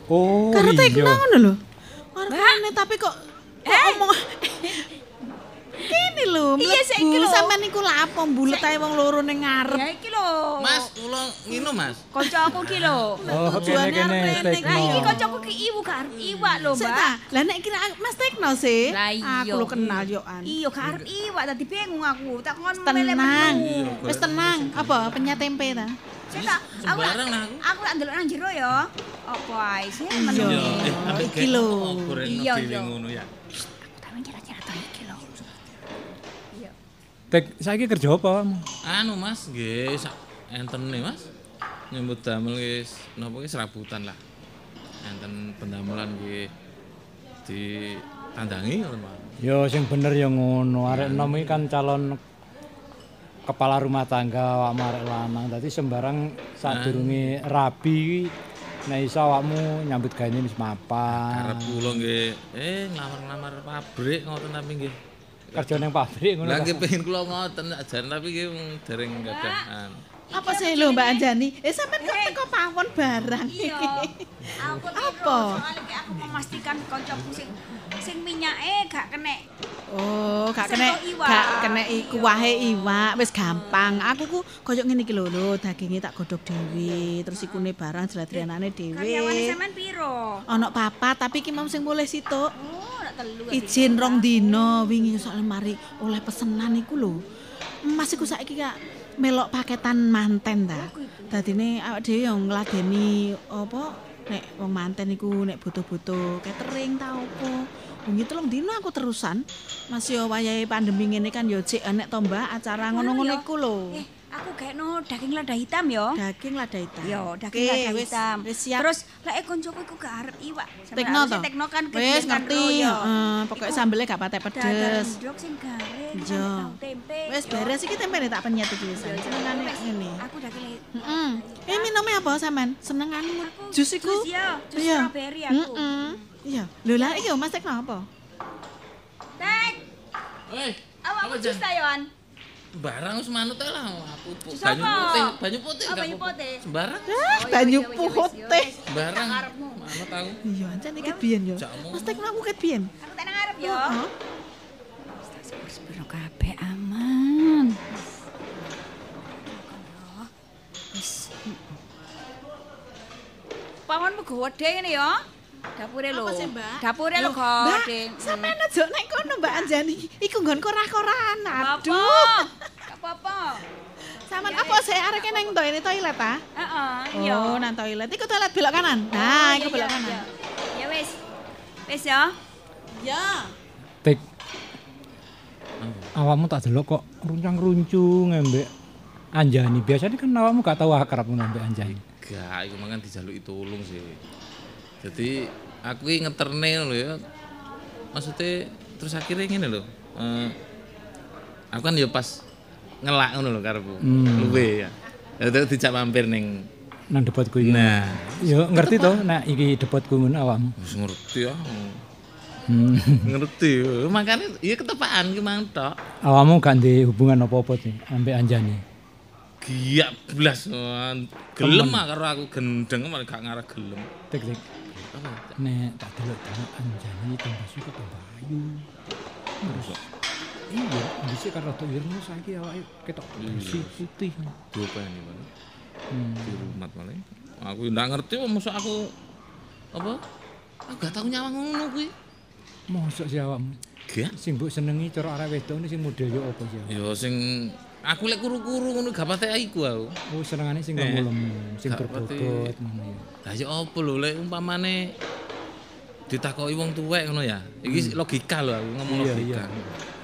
Oh Karo iya. tekno ngono lho. Warnane tapi kok kok omong Kene lho, Iya, saiki lho. sampean niku lapo mbulet ae wong loro ning ngarep. Ya iki. Mas, kula ngino Mas. Kancaku ki lho. Oh Tujuane kene Lah iki kancaku ki iwu gak arep iwak lho, Mbak. Lah nek kira Mas Tekno sih. Aku lo kenal yo an. Iya gak arep iwak tadi bingung aku. Tak kon Tenang. Wis tenang. Apa penyet tempe ta? Tak aku lah aku. aku tak ndelok nang jero ya. Apa ae sih menune. Eh, iki lho. Iya, Iya, Tek saiki kerja apa? kamu? Anu Mas, nggih sak entene Mas. Nyambut damel wis napa ki serabutan lah. Enten pendamelan nggih di tandangi ngono Mas. Ya sing bener ya ngono. Arek enom iki kan calon kepala rumah tangga awakmu arek lanang. Dadi sembarang sadurunge rabi nek iso awakmu nyambut gawe wis mapan. Arep kula nggih eh nglamar-nglamar pabrik ngoten tapi nggih. Kerja ning pabrik ngono. Lah nggih pengen kula ngoten sakjane tapi nggih dereng gadahan. Apa sih lho Mbak Anjani? Eh sampean kok teko pawon barang Iya. iki. Aku Apa? Soalnya aku memastikan kancaku sing sing minyake gak kena Oh, gak kena gak kena iku wahe iwak, wis gampang. Aku ku koyo ngene iki lho, lho, daginge tak godhog dhewe, terus ikune barang jladrianane Karyawane dhewe. sampean piro? Ana papat tapi iki mau sing mulih situk. Oh, telu. Izin rong dino wingi soalnya mari oleh pesenan iku lho. Mas iku saiki kak melok paketan manten ta. Dadine awak dhewe yo ngladeni apa nek wong manten iku nek butuh-butuh catering ta opo. Wingi telung dino aku terusan. Mas yo wayahe pandemi ngene kan yo cek enek to Mbak acara ngono-ngono iku lho. Eh, aku gaekno daging lada hitam yo. Daging lada hitam. Yo, daging Oke, lada wis- hitam. Wis siap. Terus lek koncoku iku gak arep iwak. Sampeyan tekno to. Tekno kan Wis ngerti. Heeh, pokoke Iku sambelnya gak patek pedes. ndok sing garing. Iya. sampe tahu tempe. Wis yo. beres iki tempene tak penyet iki wis. Yo, yo, Senengane wis. ngene. Aku daging Heeh. Eh minumnya apa sampean? Senenganmu Aku jus iku? jus ya, jus Iya. strawberry aku. Heeh. Iya. Lho lah iki yo Mas Tekno apa? Tek, Eh, apa jus jan? Ta yon? Barang wis manut ae lah aku pu- Jus banyu apa? putih, banyu putih. Oh, gak banyu apa-apa. putih. Sembarang. Ah, Oh, banyu iya, iya, iya, wis, putih. yo, wis. Barang. Tak karepmu. Manut aku. Iya, ancen iki biyen yo. Jakmu. Mas Tekno aku ket biyen. Aku tak nang ngarep yo. Heeh. Sepiro kabeh aman. Wis. Pangon mugo wedhe ngene ya. Dapure lho. Apa sih, Mbak? Dapure lho Loh, Mbak, gede. Sampeyan aja nek kono Mbak Anjani. Iku nggon korah-korahan. Apa? Aduh. Apa-apa. Sampeyan apa sih areke nang toilet toilet ta? Heeh, iya. Oh, nang toilet. Iku toilet belok kanan. Nah, Oh, iku iya, belok iya, kanan. iya. Ya wis. Wis ya. Ya. Tik. Awakmu tak delok kok runcang-runcung mbek Anjani. Biasanya kan awakmu gak tahu akrab ngono mbek Anjani. Gak, iku mangan dijaluki tulung sih. Jadi aku iki ngeterne lho ya. Maksudnya terus akhirnya ngene lho. Eh aku kan ya pas ngelak ngono lho karepku. Hmm. Luwe ya. Ya terus dijak mampir ning Nang debatku iki. Nah, Yo ngerti to nek iki debatku ngono awakmu. wis ngerti ya. Hmm. ngerti. Makanya iya ketepaan ki mang tok. awakmu gak ndek hubungan apa-apa sih ambek Anjani. Giyak blas. Gelem ah karo aku gendeng malah gak ngarah gelem. Tik tik. Nek tak delok-delok Anjani tambah suka tambah ayu. Terus iya, dhisik karo rada ireng saiki awake ketok bersih putih. Diopeni malah. Hmm. Di rumah malah. Aku ndak ngerti kok mosok aku apa? Aku gak tau nyawang ngono kuwi. Mosok sih awakmu. Gak. Sing mbok senengi cara arek wedok ini sing model yo apa sih? Ya sing aku lek kuru-kuru ngono gak pate iku aku. Oh senengane sing Eh, lemu-lemu, sing gak berbobot ngono ya. Lah ya apa lho lek umpamane ditakoki wong tuwek ngono ya. Iki logika lho aku ngomong Iya, logika.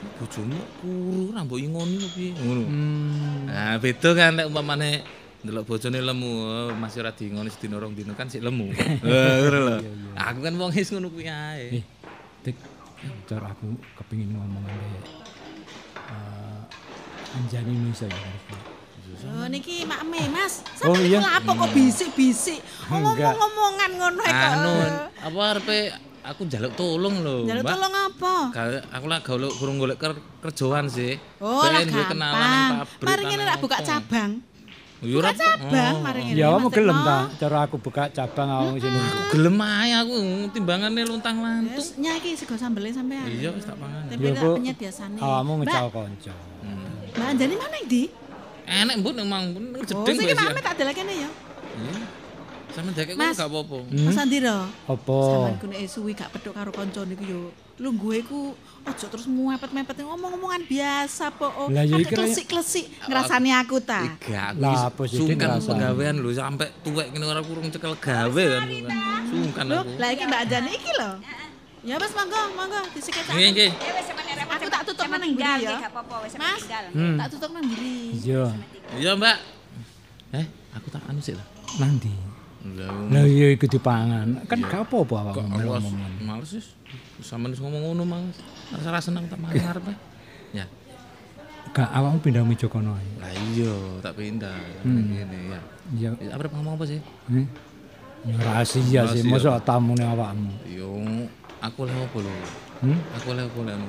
Bojomu kuru ra mbok ingoni piye ngono. Hmm. Nah, beda kan lek umpamane ndelok bojone lemu, oh, masih ora diingoni sedina rong dino kan sik lemu. Eh, ngono lho. Aku kan wong wis ngono kuwi ae. Eh, Tik, cara aku kepingin ngomong ambek eh, Anjani Nusa ya. Oh niki makme Mas. Oh, Sampeyan iya? lapo kok bisik-bisik. Oh, Enggak. Ngomong-ngomongan ngono kok. Anu, apa arepe aku njaluk tolong lho, Jaluk Mbak. tolong apa? Ga- aku lah gawe kurang golek ker kerjaan sih. Oh, lah kenalan nang gampang. pabrik. Mari ngene nang rak buka cabang. Ya ora Buka cabang, oh. mari ngene. Ya awakmu Mas gelem ta cara aku buka cabang awakmu sing nunggu. Gelem ae aku timbangane luntang lantung. Wis nyaki sego sambele sampean. Iya wis tak pangan. Tempe Ya, tak Bu. penyet biasane. Awakmu Mbak, ngecau kanca. Mbak Anjani mana iki? Enek mbun emang mbun Oh, jeding siki wis ya. makme tak delekene ya. Sampe dek Mas. gak apa-apa. Mas Andira. Apa? Sampeyan ku nek suwi gak pedhok karo kanca niku yo. Lungguhe ku aja terus mepet-mepet ngomong-ngomongan biasa po. Oh, Lah, ya Ada iki klesik-klesik ngrasani aku ta. Lah, wis apa sih, sungkan Din, rasane? penggawean lho sampe tuwek ngene ora kurung cekel gawe kan. Sungkan aku. lah iki Mbak Anjani iki lho. Ya wis monggo, monggo disiket Nggih nggih. Ya wis sampeyan repot. Aku tak tutup nang mburi ya. gak apa-apa wis Mas. Hmm. Tak tutup nang mburi. Iya, Iya, Mbak. Eh, aku tak anu sih lah. nanti. Lah, Lah iya iku dipangan. Kan gak apa-apa awakmu ngomong. males wis. Sampeyan ngomong ngono, Mas. Rasa seneng tak mangan arep. Ya. Gak awakmu pindah meja kono ae. Lah iya, tak pindah. Hmm. Ngene ya. Iya. Ya, Arep ngomong apa sih? Eh? Ya rahasia sih, mosok tamune awakmu. Yo, aku oleh apa lho? Hmm? Aku apa oleh anu?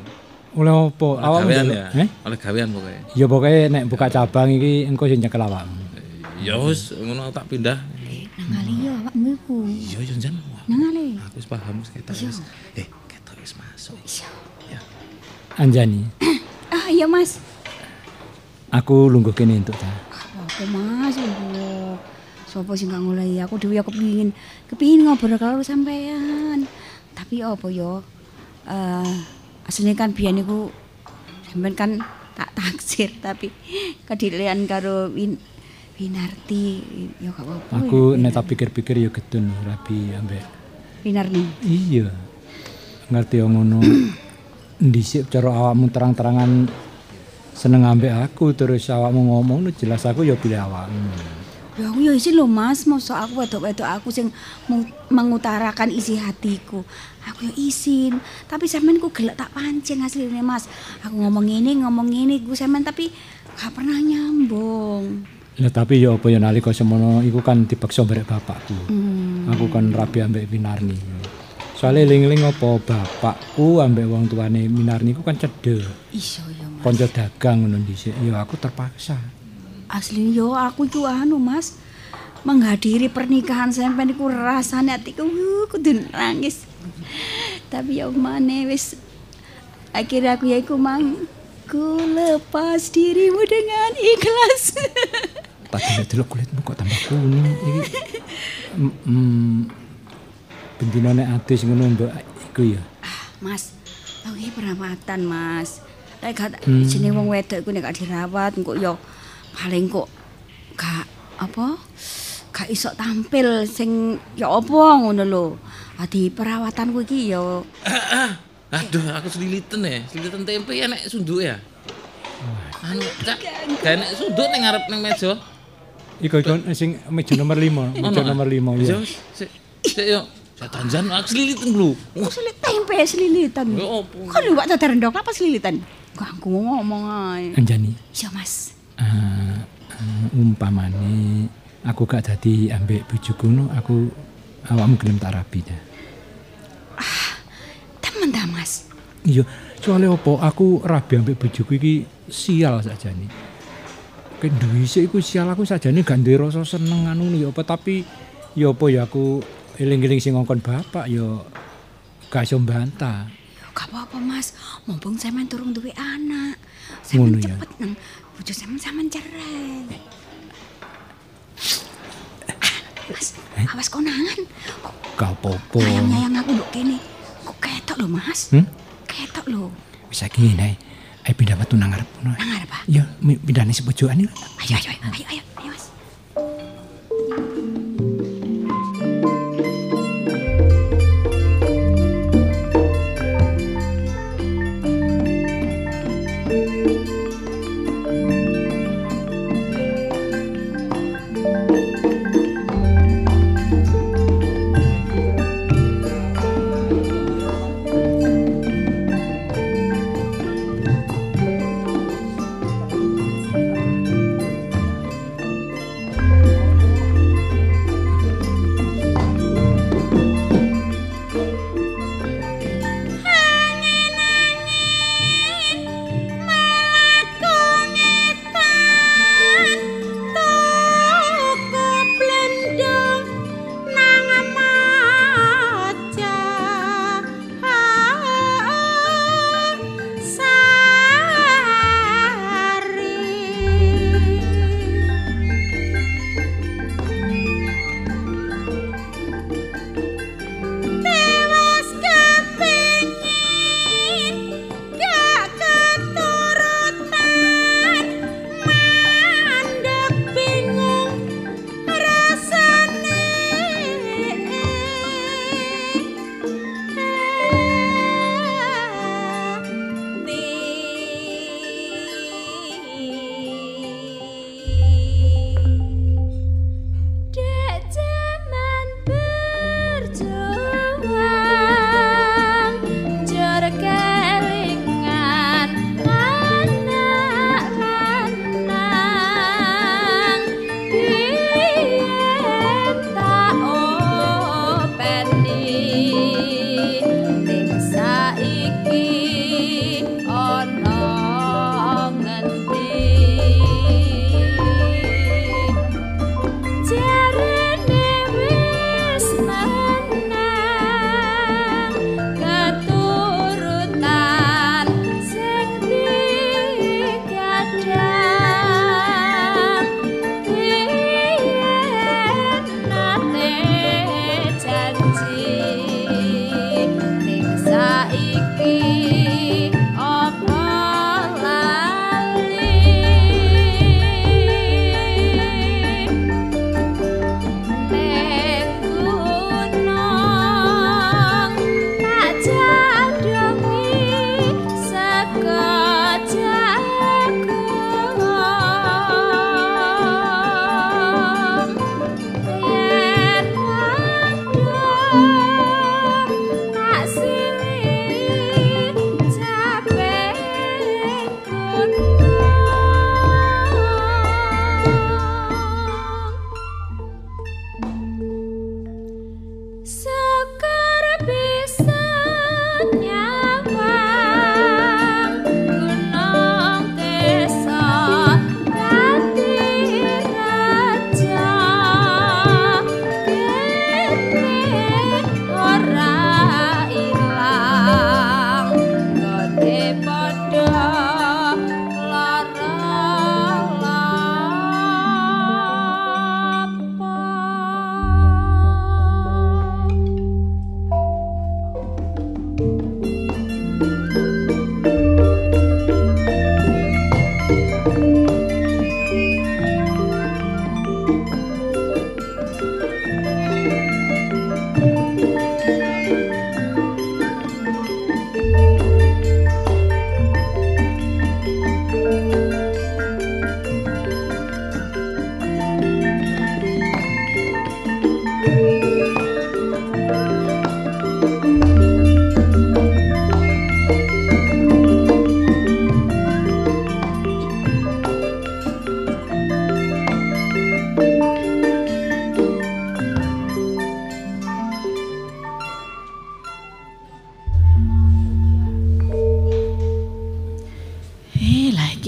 Oleh apa? Oleh Awakmu ya? Eh? Oleh gawean pokoknya. Ya pokoknya nek buka cabang iki engko sing nyekel awakmu. Ya wis ngono tak pindah. Nang ali yo awakmu iku. Iya yo jan. Nang ali. Aku wis paham wis ketok wis. Eh, ketok wis masuk. Ya. Anjani, Ah iya Mas. aku lungguh kene entuk ta. Apa Mas? Oh, Sopo sing gak ngulai aku dhewe ya kepingin kepingin ngobrol karo sampean. Tapi apa yo? Eh asline kan biyen niku sampean kan tak taksir tapi kedilian karo Win Winarti ya gak apa-apa. Aku nek tak pikir-pikir ya gedun rabi ambek. Winarni. Iya. Ngerti yo ngono. Ndhisik cara awakmu terang-terangan seneng ambek aku terus awakmu ngomong jelas aku ya pilih awakmu. Ya aku ya isin lho Mas, masa aku wedok-wedok aku sing meng- mengutarakan isi hatiku. Aku ya isin, tapi sampean ku gelek tak pancing asline Mas. Aku ngomong ini, ngomong ini ku sampean tapi gak pernah nyambung. Ya tapi ya apa ya nalika semono iku kan dipaksa barek bapakku. Hmm. Aku kan rabi ambek Winarni. Soale ling-ling apa bapakku ambek wong tuane Winarni ku kan cedek. Iso ya Mas. Konco dagang ngono dhisik. Ya aku terpaksa. Asli yo aku ku anu Mas. Menghadiri pernikahan sampean iku rasane atiku uh, kudu nangis. Tapi ya mana wis akhirnya aku ya iku mang ku lepas dirimu dengan ikhlas. Padahal delok kulitmu kok tambah kuning iki. Mm, Bendina nek atis ngono mbok iku ya. Ah, Mas, aku iki perawatan, Mas. Nek gak Hmm. jenenge wong wedok iku nek gak dirawat kok yo paling kok gak apa? Gak iso tampil sing ya apa ngono lho. Adi perawatanku iki yo Aduh, aku selilitan ya. Selilitan tempe ya nek sunduk ya. Anu, cak, gak nek sunduk ning ngarep ning meja. Iku iku sing meja nomor 5, meja nomor 5 ya. Yo, sik, sik yo. Saya tanjan aku selilitan dulu. selit tempe selilitan. Ya apa? Kan lu waktu rendok apa selilitan? Ganggu ngomong ae. Anjani. Iya, Mas. umpamane aku gak dadi ambek bojoku no aku awakmu gelem tak rabi ta. Iya, soalnya apa aku rabi ambek bojoku iki sial sajane. Kendhuwise iku sial aku sajane gak duwe rasa seneng anu ya apa tapi ya apa ya aku eling-eling sing ngongkon bapak ya gak iso mbantah. Ya gak apa-apa, Mas. Mumpung sampean turung duwe anak. Ngono Sampean ya. cepet nang bojo sampean sampean cerai. Mas, awas konangan. Kok Gak apa-apa. nyayang-nyayang aku nduk kene. Kok ketok lho, Mas? Hmm? Ketok lho. Bisa gini, Nay. Ayo pindah metu nang ngarep. no. Nang arep, Pak. Ya, pindah nih sepojokan iki. Ayo, ayo, ayo, ayo, ayo,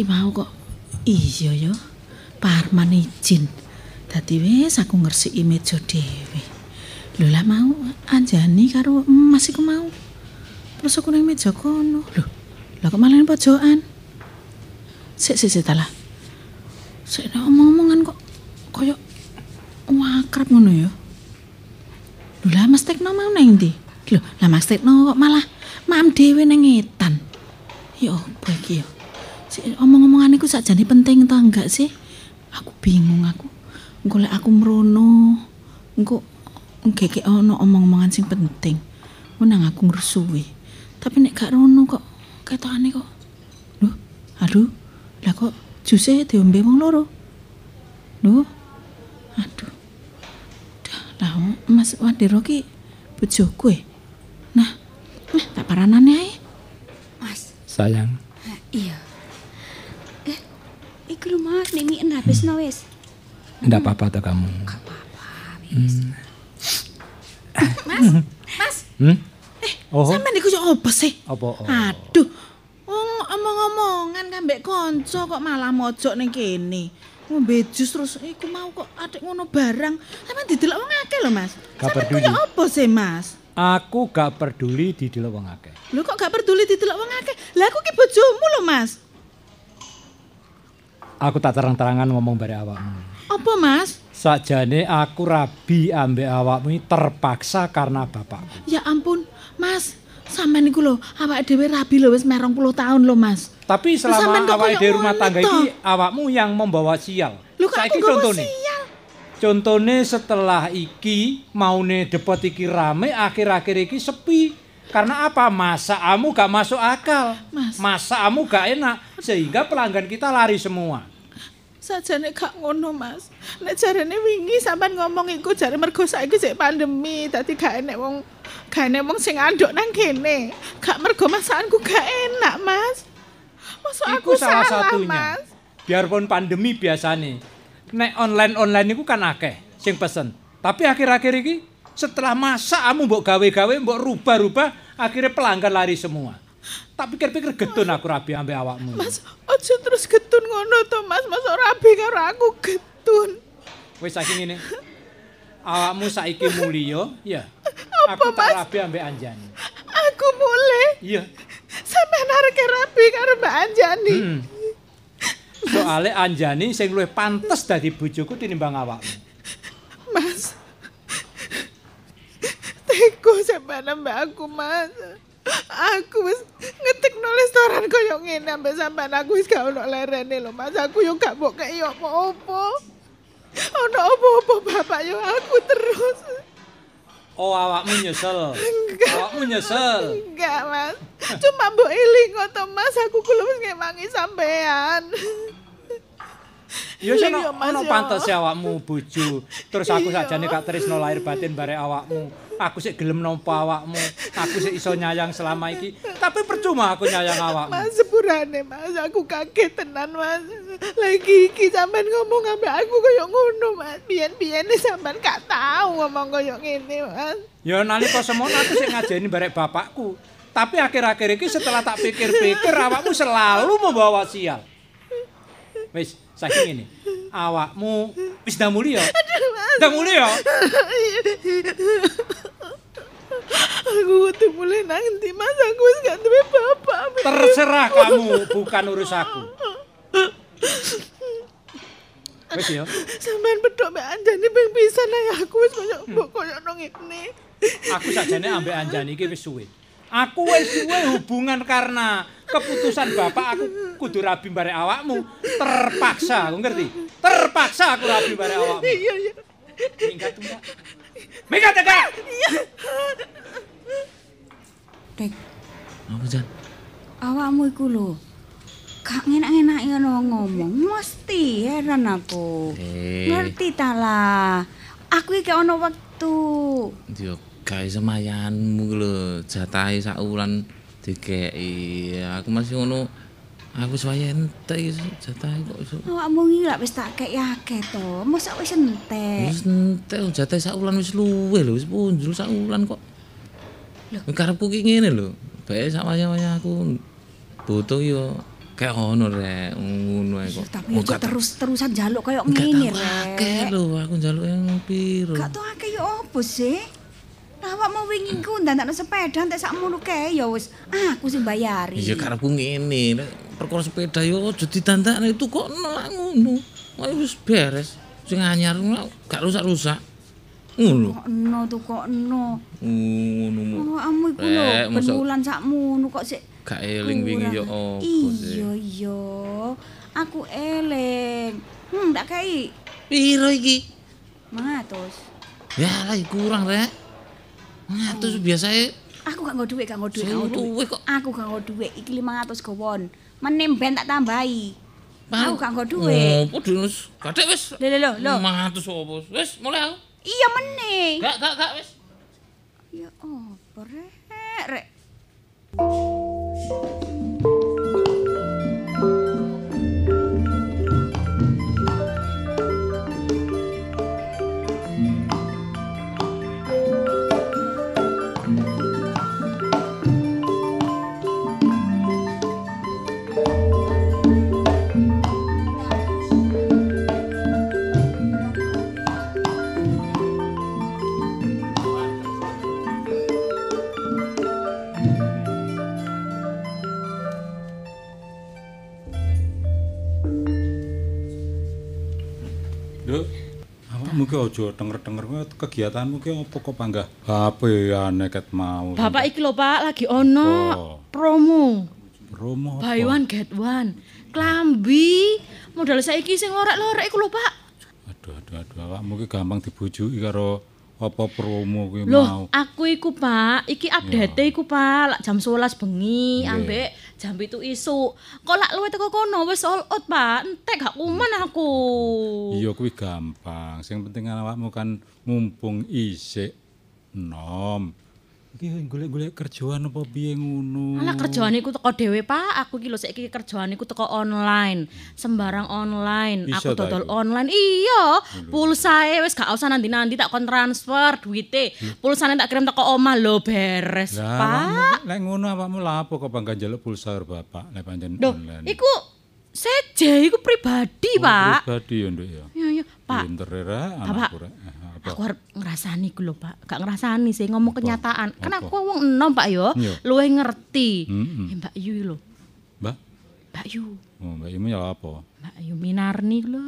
ayo, Mas. Iya ya. Parman izin. Dadi wis aku ngresiki meja dhewe. Lho lah mau Anjani karo Mas iku mau. Terus aku nang meja kono. Lho, lah kok malah pojokan. Sik sik sik talah. Sik omong-omongan kok koyo akrab ngono ya. Lho lah Mas Tekno mau nang ndi? Lho, lah Mas Tekno kok malah mam dhewe nang etan. Ya apa iki ya? Sik omong-omongan iku sakjane penting ta enggak sih? Aku bingung aku. Engko lek aku mrono, engko ngekek ono omong-omongan sing penting. Menang aku ngrusuhi. Tapi nek gak rono kok ketokane kok. Loh, aduh. Lah kok juse diombe wong loro. Loh. Aduh. Dah, lah Mas Wadiro ki bojoku e. Nah, nah tak paranane ae. Mas, Sayang, ha, iya. Eh, iku lho Mas, nek mie habisno wis. ndak apa-apa ta kamu. Mas, Hmm? Oh, sampean iku yo apa sih? apa? Oh. Aduh. Wong omong-omongan kambek kanca kok malah mojok ning kene. Ngombe jus terus iku mau kok adik ngono barang. Sampeyan didelok wong akeh lho, Mas. Gak peduli. apa sih, Mas? Aku gak peduli didelok wong akeh. Lho kok gak peduli didelok wong akeh? Lah aku ki bojomu lho, Mas. Aku tak terang-terangan ngomong bare awakmu. Apa, Mas? Sakjane aku rabi ambek awakmu ini terpaksa karena bapakku. Ya ampun, Mas. Sampeyan iku lho, awake dhewe rabi lho wis 20 tahun lho, Mas. Tapi selama koyo di rumah tangga iki awakmu yang membawa sial. Lho Saiki contone. sial? Contone setelah iki maune depot iki rame akhir-akhir iki sepi. Karena apa? Masakamu gak masuk akal. Mas. Masakamu gak enak sehingga pelanggan kita lari semua. Sajane gak ngono, Mas. Nek jarene wingi sampean ngomong iku jare mergo saiki sik pandemi, dadi gak enek wong gak enek wong sing anduk nang kene. Gak mergo masakanku gak enak, Mas. Masuk aku Iku salah, salah, satunya. Mas. Biarpun pandemi biasane. Nek online-online iku kan akeh sing pesen. Tapi akhir-akhir iki setelah masakmu mbok gawe-gawe mbok rubah-rubah akhirnya pelanggan lari semua. Tak pikir-pikir getun aku rabi ambek awakmu. Mas, ojo terus getun ngono to, Mas. Masuk rabi karo aku getun. Wis saiki ngene. Awakmu saiki mulya, ya. Apa, Aku tak Mas? rabi ambek Anjani. Aku mulai Iya. sampean arek rabi karo Mbak Anjani. Hmm. Soale Anjani sing luwih pantes dadi bojoku tinimbang awakmu. Mas. Teko sampean mbak aku, Mas. Aku wis ngetikno restoran koyo ngene ambek sampean aku wis gak ono lerene lho, Mas. Aku yo gak mbok kei apa-apa. Ono apa-apa bapak yo aku terus. Oh, awakmu nyesel. Enggak. Awakmu nyesel. Enggak, Mas. Cuma mbok eling to, Mas. Aku kulo wis ngewangi sampean. Sono yo, Mas, ono pantes awakmu bojo. Terus aku sajane gak tresno lahir batin bare awakmu. Aku sik gelem nampa awakmu. Aku sik iso nyayang selama iki. Tapi percuma aku nyayang awakmu. Mas sepurane Mas, aku kaget tenan Mas. Lagi iki sampean ngomong ambek aku koyo ngono Mas. Biyen-biyene sampean gak tau ngomong koyo ngene Mas. Ya nalika semono aku sik ngajeni barek bapakku. Tapi akhir-akhir iki setelah tak pikir-pikir awakmu selalu membawa sial. Wis, saiki ngene. Awakmu wis dah mulya. Dah mulya. Aku kudu mulai nang ndi Mas, aku wis gak duwe bapak. Terserah kamu, bukan urus aku. Wis ya. Sampean bedok mbek Anjani ping pisan ae aku wis koyo koyo nang ngene. Aku sajane ambek Anjani iki wis suwe. Aku wis suwe hubungan karena keputusan bapak aku kudu rabi barek awakmu. Terpaksa, aku ngerti. Terpaksa aku rabi barek awakmu. Iya iya. Minggat enggak? Minggat enggak? Dek, Apa Jan? awakmu iku lho. Gak ngenak-enake ngono ngomong, mesti heran aku. Eh. Ngerti ta lah. Aku iki ono wektu. Yo gawe semayanmu lho, jatahe sak wulan dikeki. Aku masih ngono. Aku wayahe entek iki jatahe kok iso. Awakmu iki lak wis tak kei akeh to. Mosok wis entek. Wis entek jatahe sak wulan wis luwe lho, wis punjul sak wulan kok. Lho, karepku ki ngene lho. Bae sak wayah-wayah aku butuh yo Kayak ngono rek, ngono ae kok. Tapi aja terus-terusan jaluk kayak ngene, Rek. akeh lho, aku njaluk yang piro. Gak tau akeh ya apa sih? Lah awakmu wingi ku ndandakno sepeda entek sakmono kae ya wis aku sing bayari. Iya karepku ngene, perkara sepeda yo aja ditandakne itu kok ngono. Ayo wis beres. Sing anyar ngono, gak rusak-rusak. Ngono. Kok kok eno. Ngono mu. Awakmu iku lho mosok- wulan sakmono kok sik Gak eling wingi yo opo. Iya iya. Aku eling. Hmm, tak kei. Piro iki? 100. Ya lah kurang rek. Ngatus biasae Aku gak nggo dhuwit, gak nggo dhuwit, gak nggo dhuwit. kok. Aku gak nggo dhuwit, iki 500 gowon. Menem ben tak tambahi. Aku gak nggo dhuwit. Opo dinus? Kadek wis. Lho lho lho, lho. 500 opo? Wis mulai aku. Iya meneh. Gak gak gak wis. Ya apa rek, rek. Awakmu ki aja denger-denger kegiatanmu ki apa kok panggah HP aneh ket mau. Bapak iki lho Pak lagi ono Oh. promo Romo apa? buy one get one. Klambi modal saiki sing lorek-lorek iku lho Pak. Aduh aduh aduh awakmu ki gampang dibujuki karo apa promo kuwi Loh, mau. aku iku Pak, iki update iku Pak, lak jam 11 bengi ambek jam 7 isuk. Kok lak luwe teko kono wis all out Pak, entek gak kuman aku. Iya kuwi gampang. Sing penting awakmu kan mumpung isik nom. Iki golek-golek kerjaan apa piye ngono. Alah kerjaan iku teko dhewe Pak, aku iki lho saiki kerjaan iku teko online, sembarang online. Iso aku dodol online. Iya, pulsae wis gak usah nanti-nanti tak kon transfer duwite. Pulsane tak kirim teko omah lho beres, Lah, Pak. lek ngono awakmu lha apa kok bangga njaluk pulsa karo bapak lek pancen online. iku seje iku pribadi, Oh, Pak. Pribadi ya, Nduk ya. Iya, iya, Pak. Pinter ya, Bapak, apa? Aku arep ngrasani iku lho, Pak. Gak ngrasani sih ngomong kenyataan. Kan Apa? aku wong enom, Pak yo. Luwih ngerti. Mm-mm. Eh, Mbak Yu lho. Mbak, Mbak Yu. oh, Mbak Yumu ya apa? Mbak Yu Minarni lho.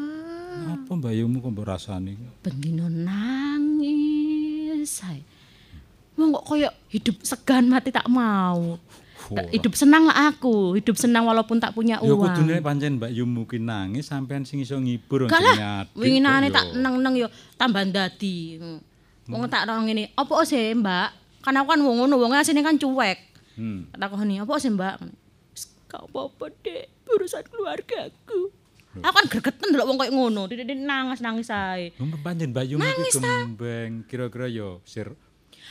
Apa Mbak Yumu kok mbok rasani? Bendino nangis. Say. Wong kok koyo hidup segan mati tak mau. Wah. Hidup senang lah aku, hidup senang walaupun tak punya Ya uang. kudune pancen Mbak Yumu ki nangis sampean sing iso ngibur jenenge lah, adik winginane kok tak ya. neng-neng yo tambah dadi. Hmm. Wong tak nang ngene, apa sih, Mbak? Kan aku kan wong ngono, wong asine kan cuek. Hmm. Takoni, apa sih, Mbak? Gak apa-apa, Dek. Urusan keluargaku. Aku kan gregetan delok wong koyo ngono, nangis-nangis ae. Pancen Mbak Yumu ki gembeng kira-kira ya sir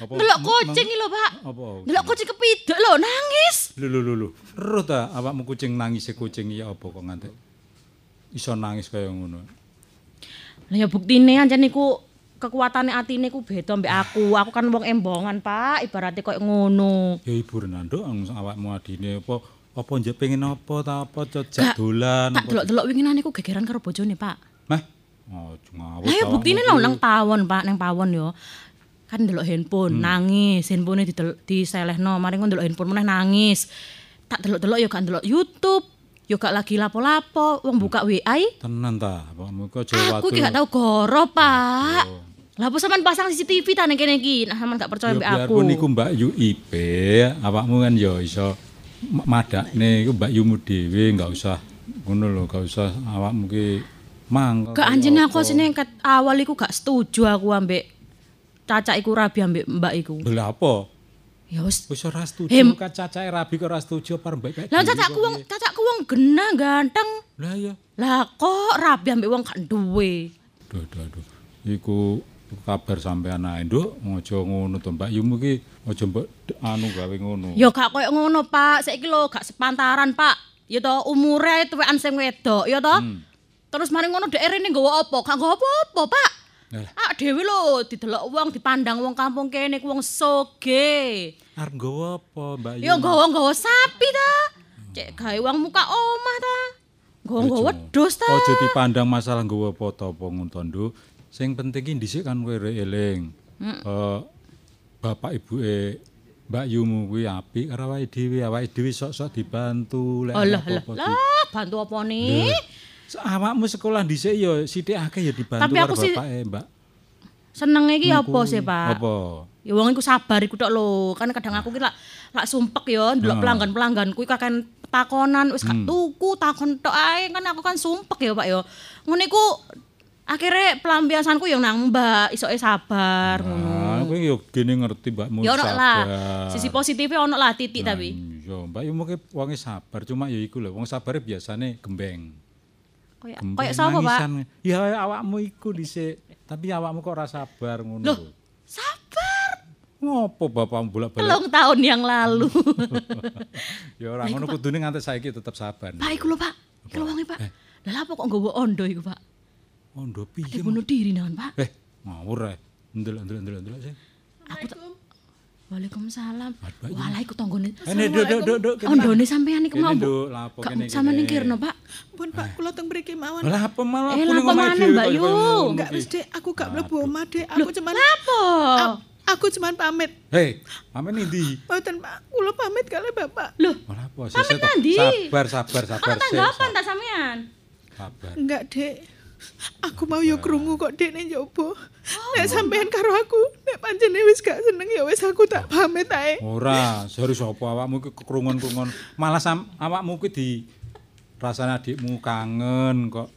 Delok kucing iki lho, Pak. Apa? Delok kucing kepidok lho, nangis. Lho lho lho. Ero ta awakmu kucing nangis e kucing ya apa kok nganti iso nangis kaya ngono. Lah ya buktine ancen niku kekuatane atine ku beda mbek aku. Aku kan wong embongan, Pak. Ibaratnya koyo ngono. Ya hiburan nduk awakmu adine apa apa njek pengen apa ta apa cocok dolan Tak delok-delok winginane ku gegeran karo bojone, Pak. Mah. Oh, ngawur. Lah ya buktine lho nang pawon, Pak, nang pawon yo. Kan delok handphone, nangis, handphone didel diselehno, mari ngono delok handphone meneh nangis. Tak delok-delok yo gak delok YouTube, yo gak lagi lapo-lapo, wong buka WA. i, Tenan ta, awakmu kok aja Aku gak tau goro, Pak. Lah apa sampean pasang CCTV ta ning kene iki? Nah, sampean gak percaya Ya mbek aku. biarpun iku Mbak Yu IP, awakmu kan ya iso ma- madakne iku Mbak Yumu dhewe enggak usah ngono lho, enggak usah awakmu ki mang. Gak anjene aku sini ket awal iku gak setuju aku ambek Caca iku rabi ambek Mbak iku. Lha apa? Ya wis. Wis ora setuju Hem. kan cacahe rabi kok ora setuju apa mbak kayak Lah kok wong piye? cacaku wong genah ganteng. Lah ya. Lah kok rabi ambek wong gak duwe. Aduh aduh aduh. Iku kabar sampean ae, Nduk. Aja ngono to, Mbak Yumu ki aja mbok anu gawe ngono. Ya gak koyo ngono, Pak. Saiki lho gak sepantaran, Pak. Ya to umure tuwekan sing wedok, ya to. Terus mari ngono dhek rene nggawa apa? Gak nggawa apa-apa, Pak. Ah dhewe lho didelok wong dipandang wong kampung kene ku wong soge. Arep nggawa apa, Mbak Yumu? Ya nggawa-nggawa sapi ta. Cek gawe uang muka omah ta. Aja. wedhus ta. Aja dipandang masalah nggawa apa apa nguntondo. Sing penting ki dhisik kan kowe eling. Eh bapak ibuke Mbak Yumu kuwi apik karo awake dhewe, awake dhewe sok-sok dibantu lek lah apa-apa lah bantu apa nih? Se- Awakmu sekolah dhisik ya sithik akeh ya dibantu Tapi aku sih- bapake, Mbak. Seneng iki apa Kuwi. sih, Pak? Apa? Ya wong iku sabar iku tok lho. Kan kadang aku ki lak lak sumpek ya ndelok pelanggan-pelanggan kuwi kaken takonan wis gak tuku takon tok ae kan aku kan sumpek ya Pak ya. Ngono iku akhirnya pelampiasanku yang nang Mbak isoke sabar ngono. Nah, kowe yo gene ngerti Mbakmu Ya ono lah. Sisi positifnya ono lah titik tapi. Iya, Mbak Yumu ki wonge sabar, cuma ya iku lho, wong sabare biasane gembeng. Gembeng kayak sapa, Pak? Ya awakmu iku dhisik, tapi awakmu kok ora sabar ngono Loh, lho. Sabar. Ngopo bapakmu bolak-balik? Telung tahun yang lalu. Ya ora ngono kudune nganti saiki tetep sabar. Pak iku lho, Pak. Iku lho wonge, Pak. Lah apa kok nggawa ondo iku, Pak? Oh, ndo piye? Kayak bunuh diri naon, Pak. Eh, ngawur ae. Ndelok ndelok ndelok ndelok sing. Aku tak Waalaikumsalam. Walah iku tanggane. Ini nduk nduk nduk nduk. kene. Ondone sampean iku Kene, mau. Nduk, lapo kene, sama kene. ningkirno, Pak. Pun Pak, kula teng mriki mawon. Lah apa malah Eh, lah ning apa omah maneh, dhewe Mbak Yu? Enggak iki. wis Dek, aku gak mlebu omah Dek. Aku cuman Apa? a- aku cuman pamit. Hei, amen ndi? Mboten Pak, kula pamit kali Bapak. Loh, Malah apa sih? Pamit nandi? Sabar, sabar, sabar. kok tanggapan ta sampean? Sabar. Enggak, Dek. Aku mau yo krungu kok Dek ning jopo. Nek sampean karo aku, nek pancene wis gak seneng ya wis aku tak pamit ae. Ora, serius apa awakmu iki kekrungon-krungon. Malah sam awakmu ki di rasane adikmu kangen kok.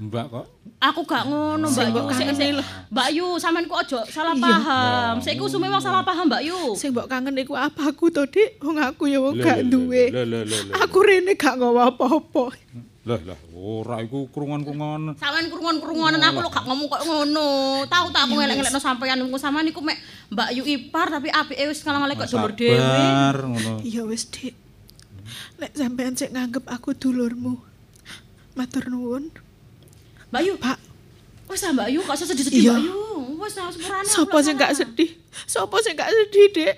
Mbak kok Aku gak ngono, Mbak Yu. Sik sik Mbak Yu, sampean kok aja salah paham. Saiki usume wong salah paham, Mbak Yu. Sing mbok kangen iku apa aku to, Dik? Wong aku ya wong gak duwe. Aku rene gak nggawa apa-apa. Lah lah, ora iku krungon-krungon. Sampean krungon-krungonan aku lho gak ngomong kok ngono. Tahu tak aku ngelek-ngelekno sampean niku sampean niku mek Mbak Yu ipar tapi apike wis ngalang-alang kok dulur dhewe. Sabar ngono. Iya wis, Dik. Nek sampean sik nganggep aku dulurmu. Matur nuwun. Mbak Yu, Pak, wis ah, Mbak Yu, usah sedih-sedih. Mbak Yu. Wis ah sepurane. Sopo sing gak sedih? Sopo sing gak sedih, Dek?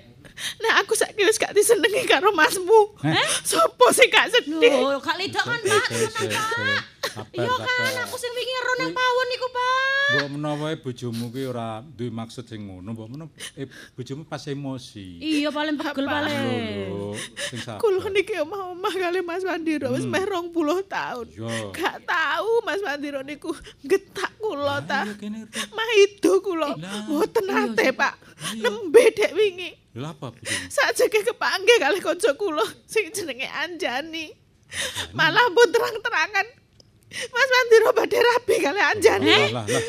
Nek aku saiki wis gak disenengi karo masmu. Sopo sing gak sedih? Lho, gak lidak kan, Pak. Iya kan, aku sing wingi ero nang pawon niku, Pak. Mbok menawa bojomu ki ora duwe maksud sing ngono, mbok menawa eh, bojomu pas emosi. Iya, paling pegel paling. Lho, sing sabar. Kulo niki omah-omah kali Mas Wandiro wis meh 20 tahun. Yo. Gak tahu Mas Wandiro niku getak kula ta. Maido kula. Mboten ate, Pak. Nembe dek wingi. Lha apa? Sajake kepanggih kali kanca kula sing jenenge Anjani. Malah pun terang-terangan Mas Wandiro badhe rabi kali Anjani.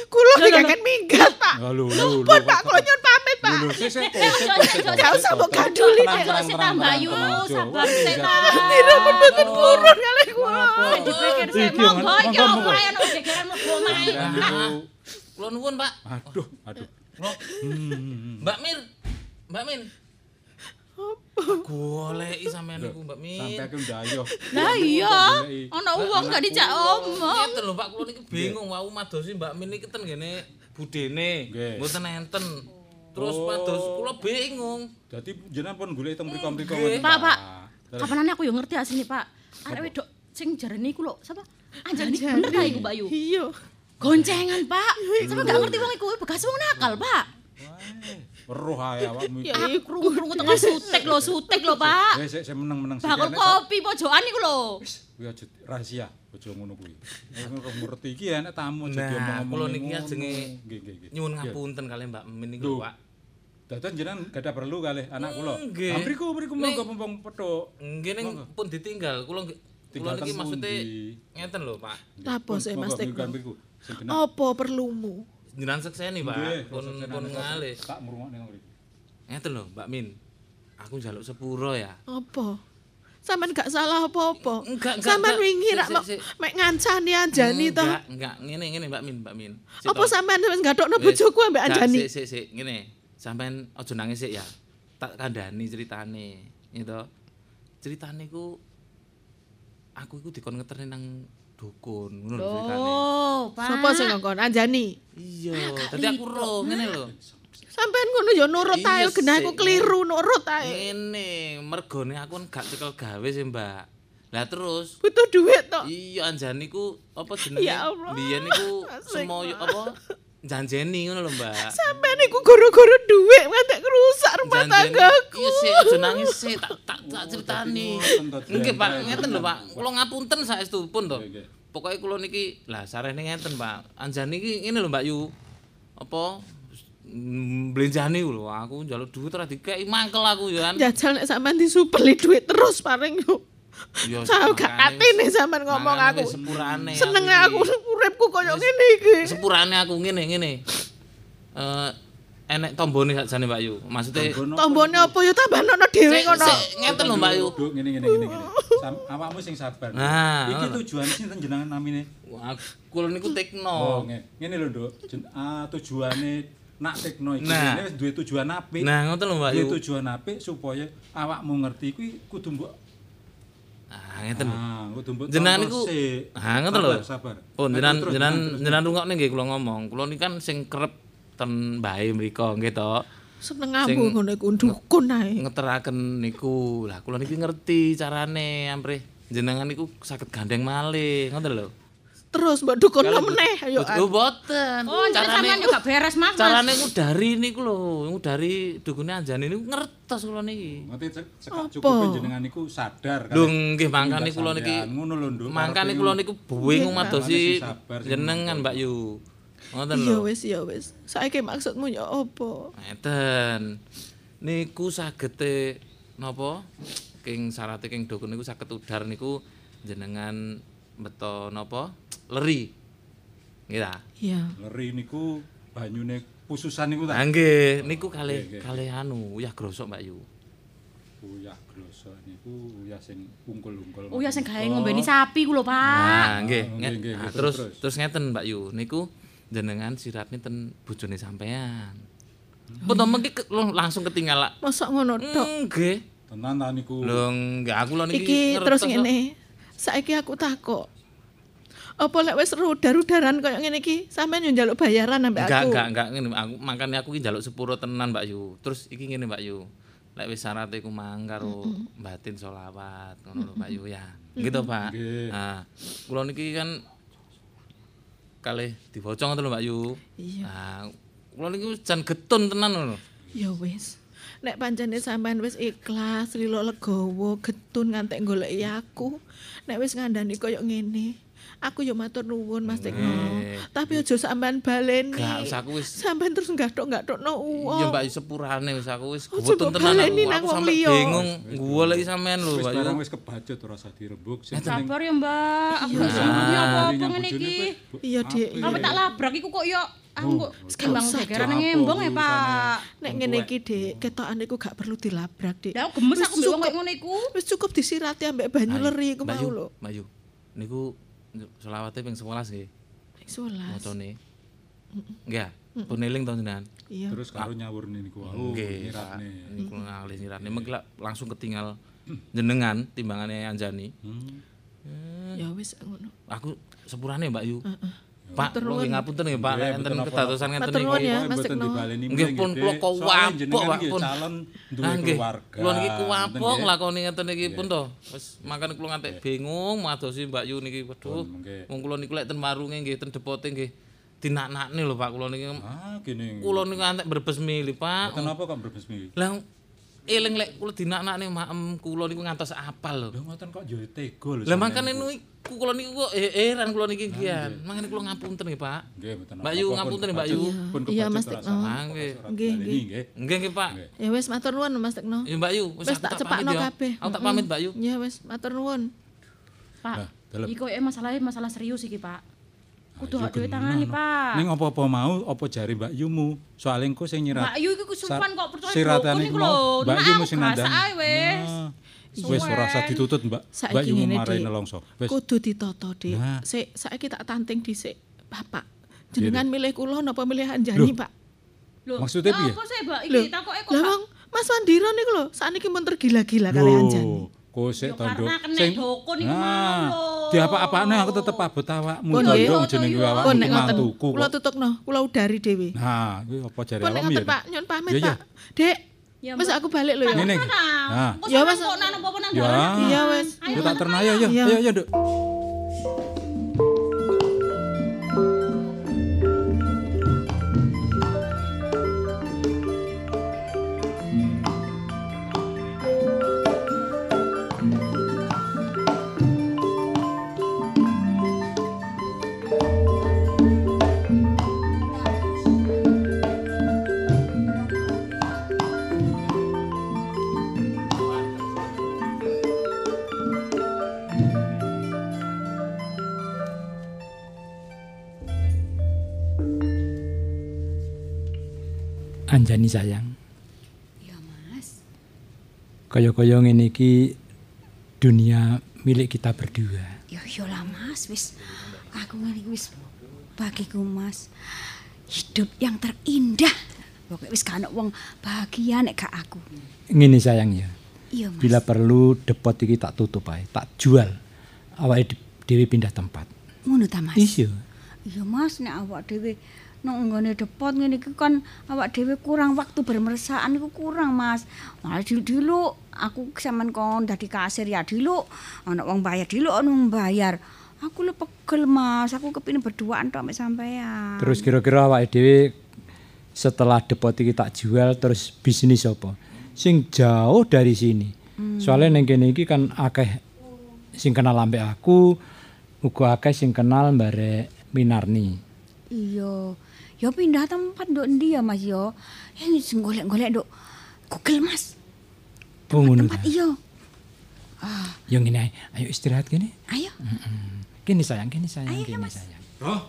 Kula dikaken minggat, Pak. Lah, lho, lho, Pun lho, Pak kula nyun pamit, Pak. Lho, sik, sik, Eh, sik, sik, sik, sik, Gak usah sik, mbok sik, gaduli, Sik, tenang, Mbak tenang, Yu, sabar sik, sik, sik. Wandiro pun mboten purun kali kula. Eh, dipikir sih, Iki, monggo iki ya ono gegeran mlebu omahe. Aduh, Kula nuwun, Pak. Aduh, aduh. Mbak Mir. Mbak Min. Goleki sampean niku Mbak Min. Sampai aku ndayoh. Lah iya, ono wong gak dijak omong. Ngeten lho Pak, kula niki bingung wau madosi Mbak Min niki ten ngene budene. Mboten enten. Terus Oh. mados kula bingung. Dadi jenengan pun golek teng mriko-mriko ngoten, Pak, Pak. Kapanane aku yo ngerti asline, Pak. Arek wedok sing jarene iku lho, sapa? Anjani bener ta iku, Mbak Yu? Iya. Goncengan, Pak. Sampe gak ngerti wong iku bekas wong nakal, Pak. Weruh ae awakmu iki. Aku krungu-krungu tengah sutek lho, sutek lho, Pak. Eh, sik meneng-meneng sik. Bakul kopi pojokan iku lho. Kuwi aja rahasia, aja ngono kuwi. Nek ngerti iki enek tamu aja Nah, diomong-omong. kula niki ajenge Nggih, nggih, nggih. Nyuwun ngapunten kali Mbak Min Lho. Pak. Dadan jenengan gadah perlu kalih anak kula. Nggih. Ah, Mriku mriku monggo mumpung petuk. Nggih ning pun ditinggal. Kula Tinggal niki maksudnya ngeten lho Pak. Lapo sih Mas Monggo, Apa perlumu? Jenengan sekseni Pak. Pun pun anak ngalih. Tak mrungokne mriku. Ngeten lho Mbak Min. Aku njaluk sepuro ya. Apa? Sampeyan gak salah apa-apa. Enggak, enggak, Sampeyan enggak. wingi rak mek ngancani Anjani to. Enggak, enggak. Ngene ngene Mbak Min, Mbak Min. Apa toh. sampeyan wis gadokno bojoku ambek Anjani? Sik sik sik ngene. Sampean aja nangis sik ya. Tak kandhani ceritane. Gitu. Ceritane ku aku iku dikon ngeterne nang dukun, ngono ceritane. Oh. Sapa sing ngongkon Anjani? Iya, dadi aku ro ngene lho. Sampeyan ngono ya nurut ae genahku sik. keliru nurut ae. Ngene, mergone aku gak cekel gawe sih, Mbak. Lah terus Butuh duit tok. iya Anjani ku apa jenenge? Ya Allah. Biyen niku semoyo apa janjeni ngono lho, Mbak. Sampai niku goro-goro duit ngantek rusak rumah tanggaku. Iya sih, aja nangis sih, tak tak tak critani. Nggih, Pak, ngeten lho, Pak. Kula ngapunten saestu pun to. Pokoke kula niki lah sarene ngeten, Pak. Anjani iki ngene lho, Mbak Yu. Apa blenjani lho, aku njaluk duit ora dikeki mangkel aku ya kan. Jajal nek sampean disupeli duit terus paring yo. Ya, Saya gak atine wis- sampean ngomong aku. sepurane Senenge aku uripku koyo ngene iki. sepurane aku ngene ngene. Eh enek tombone sakjane Mbak Yu. Maksudnya Tombone apa yo tambah nono dhewe ngono. sik, ngeten lho Mbak Yu. Duk ngene ngene ngene Awakmu sing sabar. Nah, iki ngono. tujuan sinten jenengan namine? Kula niku Oh, tekno. nge- ngene lho, Duk. Jen- ah, tujuane nak tekno iki Nah. Duwe tujuan apik. Nah, ngoten lho Mbak Duwe Yu. tujuan apik supaya awakmu ngerti kuwi kudu mbok Ah, ngeten ah, Jenengan niku- sik. Ah, ngoten lho. Sabar. Pun Ayo, jenengan jenengan jenengan rungokne nggih kula ngomong. Kula niki kan sing kerep ten bae mriku nggih to. Seneng ambu ngono iku dukun ae. Ngeteraken niku. Lah kula niki ngerti carane ampre jenengan niku saged gandeng malih, ngoten lho. Terus mbok dukun meneh ayo. Oh, boten. Oh, yo gak beres, Mas. Mas. Carane ngudari niku lho, ngudari dukune Anjani niku ngertos kula niki. Ngerti cek- cekak cukupe jenengan niku sadar Lho nggih mangkane kula niki ngono lho, Nduk. mangkane Karepe kula niku bingung madosi sabar, sing jenengan Mbak Yu. Ngoten lho. wis ya wis. Saiki maksudmu ya apa? Ngeten. Niku sagete napa? King syarate king dukun niku saged udar niku jenengan beto napa? Leri. Nggih ta? Iya. Leri niku banyune pususan niku ta. Ah nggih, niku kalih Nggih, nggih. kalih anu uyah grosok Mbak Yu. Uyah glosok niku uyah sing ungkul-ungkul. Oh ya sing gawe ngombeni sapi ku lho, Pak. Nah, nggih. nggih, nah, nggih, terus terus, terus ngeten Mbak Yu, niku jenengan siratne ten bojone sampean. Pun to mengki langsung ketinggal. lah. Mosok ngono tok. Nggih. Tenan ta niku. Lho, nggih aku lho niki Iki terus ngene. Saiki aku takok. Apa lek wis rudar-rudaran koyo ngene iki, sampean yo njaluk bayaran ambek aku. enggak, enggak ngene. Aku makane aku iki njaluk sepuro tenan Mbak Yu. Terus iki ngene Mbak Yu. Lek wis syarate ku mang karo batin selawat ngono lho Mbak Yu ya. Gitu Pak. Nah, kula niki kan kalih diboco ngoten lho Mbak Yu. Iya. Nah, kula niki wis jan getun tenan lho. Ya wis. Nek pancene sampean wis ikhlas, lilo legowo, getun ngantek goleki aku. Nek wis ngandani koyo ngene, aku yo matur nuwun Mas Tekno. Tapi aja sampean baleni. Gak usah aku wis Sampean terus nggathok-nggathokno uang. Iya Mbak sepurane wis aku wis mbok tenan aku. sampe bingung goleki sampean lho Wis Mbak Yu. barang wis kebacut ora usah penting Sabar ya, Mbak. Aku Nah, apa-apa ngene iki. Iya, Dik. Apa tak labrak iku kok yo aku kok kembang usah, gegeran Dik. ngembong ya, Pak. Nek ngene iki, Dik, ketokane iku gak perlu dilabrak, Dik. Ya aku gemes Wis aku mbek wong cukup. kaya ngono iku. Wis cukup disirati ambek banyu leri iku Mbak mau Yu, lho. Mbak Yu. Niku selawate ping 11 nggih. Ping 11. Macane. Nggih. Pun eling to jenengan. Iya. Terus karo nyawurne niku. Oh, Nggih. Niku ngalih nyirane mengki lak langsung ketinggal jenengan timbangane Anjani. Hmm. Ya wis ngono. Aku sepurane Mbak Yu. Pak, kula nggih ngapunten nggih Pak, nek enten kedadosan ngenten niku. Mas mboten Tekno. dibaleni Nggih pun kula kuwapok Pak iki pun. calon duwe keluarga. Kula niki kuwapok nglakoni ngeten niki pun to. Wis makane kula ngantek bingung madosi Mbak Yu niki waduh. Wong kula niku lek ten warunge nggih ten depote nggih dinaknakne lho Pak kula niki. Ah, gini. Kula niku ngantek berbes milih Pak. Kenapa kok berbesmi? Lah eling lek kula dinaknakne maem kula niku ngantos apal lho. Lho ngoten kok yo tega lho. Lah makane niku. Niku kula niku kok he- heran kula niki kian. Makane kula ngapunten nggih Pak. Nggih, mboten Mbak Yu ngapunten pun Mbak Yu. Iya, Mas Tekno. Ah, nggih. Nggih, nggih. nggih. Nggih nggih Pak. Ya wis matur nuwun Mas Tekno. Ya Mbak Yu, wis tak cepakno kabeh. Aku tak pamit Mbak Yu. Ya wis matur nuwun. Pak. Iki kok masalahnya masalah serius iki, Pak. Kudu Ayo, hak dhewe genah, tangani. Pak. Ning apa-apa mau apa jari Mbak Yumu? Soale engko sing nyirat. Mbak Yu iku kesumpaan kok percaya Siratane dukun iku iku lho. Mbak Yu aku mesti nandang. wis. Wis ora usah ditutut Mbak. Mbak marai Dik. nelongso. Wis. Kudu ditata, Dik. Nah. Sik saiki tak tanting dhisik. Bapak, jenengan milih kula napa milih Anjani, Pak? Lho, Maksudnya piye? Apa sih, Mbak? Lho, Iki takoke kok Lah Mas Wandira niku lho, sakniki mun tergila-gila kali Anjani. Lho, kosek tondo. karena kena dukun iku mau Nah, lho. di apa-apane aku tetep abot awakmu tondo nggih. jeneng awakmu Pun iki nek ngoten, kula kok. tutupno, kula udari dhewe. Nah, kuwi apa jare Pun nek awakmu ngoten ya? Pak, nyun pamit. Pak. Dek, Ya, Wis aku balik lho ya. Ngene. Nah. Ya, Mas. kok nang apa-apa nang Ya. dalan. Iya wis. Yo tak terna ayo yo. Iya. Ayo yo, Nduk. Anjani sayang. Ya, Mas. Kaya-kaya ngene iki dunia milik kita berdua. Ya iya lah Mas, wis aku ngene iki wis bagiku Mas. Hidup yang terindah. Pokoknya wis gak wong bahagia nek gak aku. Ngene sayang ya. Iya Mas. Bila perlu depot iki tak tutup ae, tak jual. Awake dhewe pindah tempat. Ngono ta Mas? Iya. Iya Mas, nek awak dhewe nang nggone depot ngene iki kan awak dhewe kurang waktu bermesraan iku kurang Mas. Malah dulu aku sampean kon dadi kasir ya dulu ana wong bayar dulu ana wong bayar. Aku lu pegel Mas, aku kepengin berduaan tok mek sampean. Terus kira-kira awake dhewe setelah depot iki tak jual terus bisnis apa? Sing jauh dari sini. Soalnya neng kene iki kan akeh sing kenal ambek aku, uga akeh sing kenal mbare Minarni. Iya. Ya pindah tempat nduk endi ya Mas ya? Eh golek-golek nduk Google Mas. Oh ngono Tempat ta. iya. Yo ngene ayo istirahat kene. Ayo. Kene sayang, kene sayang, kene sayang. Roh.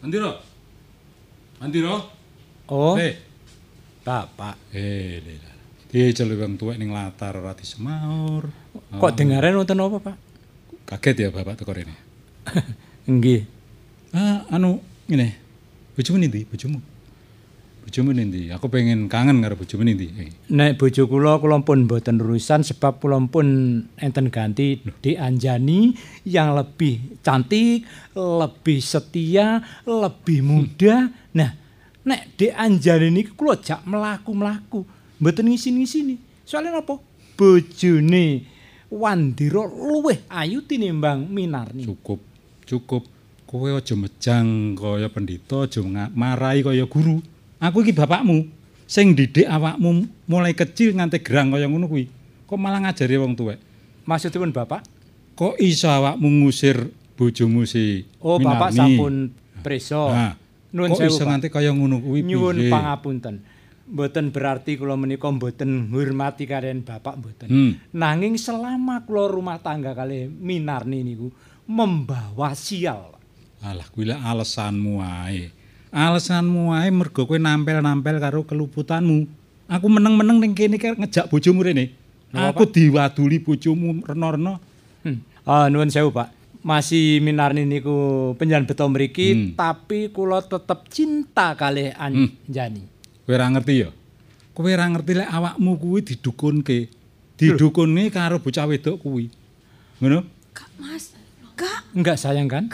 Nanti roh. Nanti roh. Oh, Eh, Bapak. eh. Dia celuk wong tuwek ning latar ora disemaur. Kok dengaren wonten apa, Pak? Kaget ya bapak teko rene. Nggih. Ah, anu ngene. Bojomu ndi? Bojomu. Bojomu ndi? Aku pengen kangen karo bojomu ndi? Eh. Nek bojo kula kula pun mboten urusan sebab kula pun enten ganti Dik Anjani yang lebih cantik, lebih setia, lebih muda. Nah, nek Dik Anjani niki kula jak mlaku-mlaku, mboten ngisin-ngisini. Soalnya napa? Bojone Wandira luwih ayu tinimbang Minarni. Cukup, cukup. Kowe aja mejang kaya pendhita, aja marai kaya guru. Aku iki bapakmu sing didik awakmu mulai kecil nganti gerang kaya ngono kuwi. Kok malah ngajari wong tuwek? Maksudipun Bapak? Kok iso awakmu ngusir bojomu si Oh, Bapak Minarni? sampun preso. Nah, Nuwun kok sewu, iso Pak. nganti kaya ngono kuwi Nyuwun pangapunten. Mboten berarti kula menika mboten ngurmati kalian Bapak mboten. Hmm. Nanging selama kula rumah tangga kali Minarni niku membawa sial. Alah kuwi lek alasanmu ae. Alasanmu ae mergo kowe nampel-nampel karo keluputanmu. Aku meneng-meneng ning kene ngejak bojomu rene. Aku diwaduli bojomu rena-rena. Hmm. Ah nuwun sewu, Pak. Masih Minarni niku penjan beto mriki Hmm. tapi kula tetep cinta kalih Anjani. Kowe ora ngerti ya? Kowe ora ngerti lek awakmu kuwi didukunke. Didukunne karo bocah wedok kuwi. Ngono? Kak Mas. Kak, Enggak sayang kan?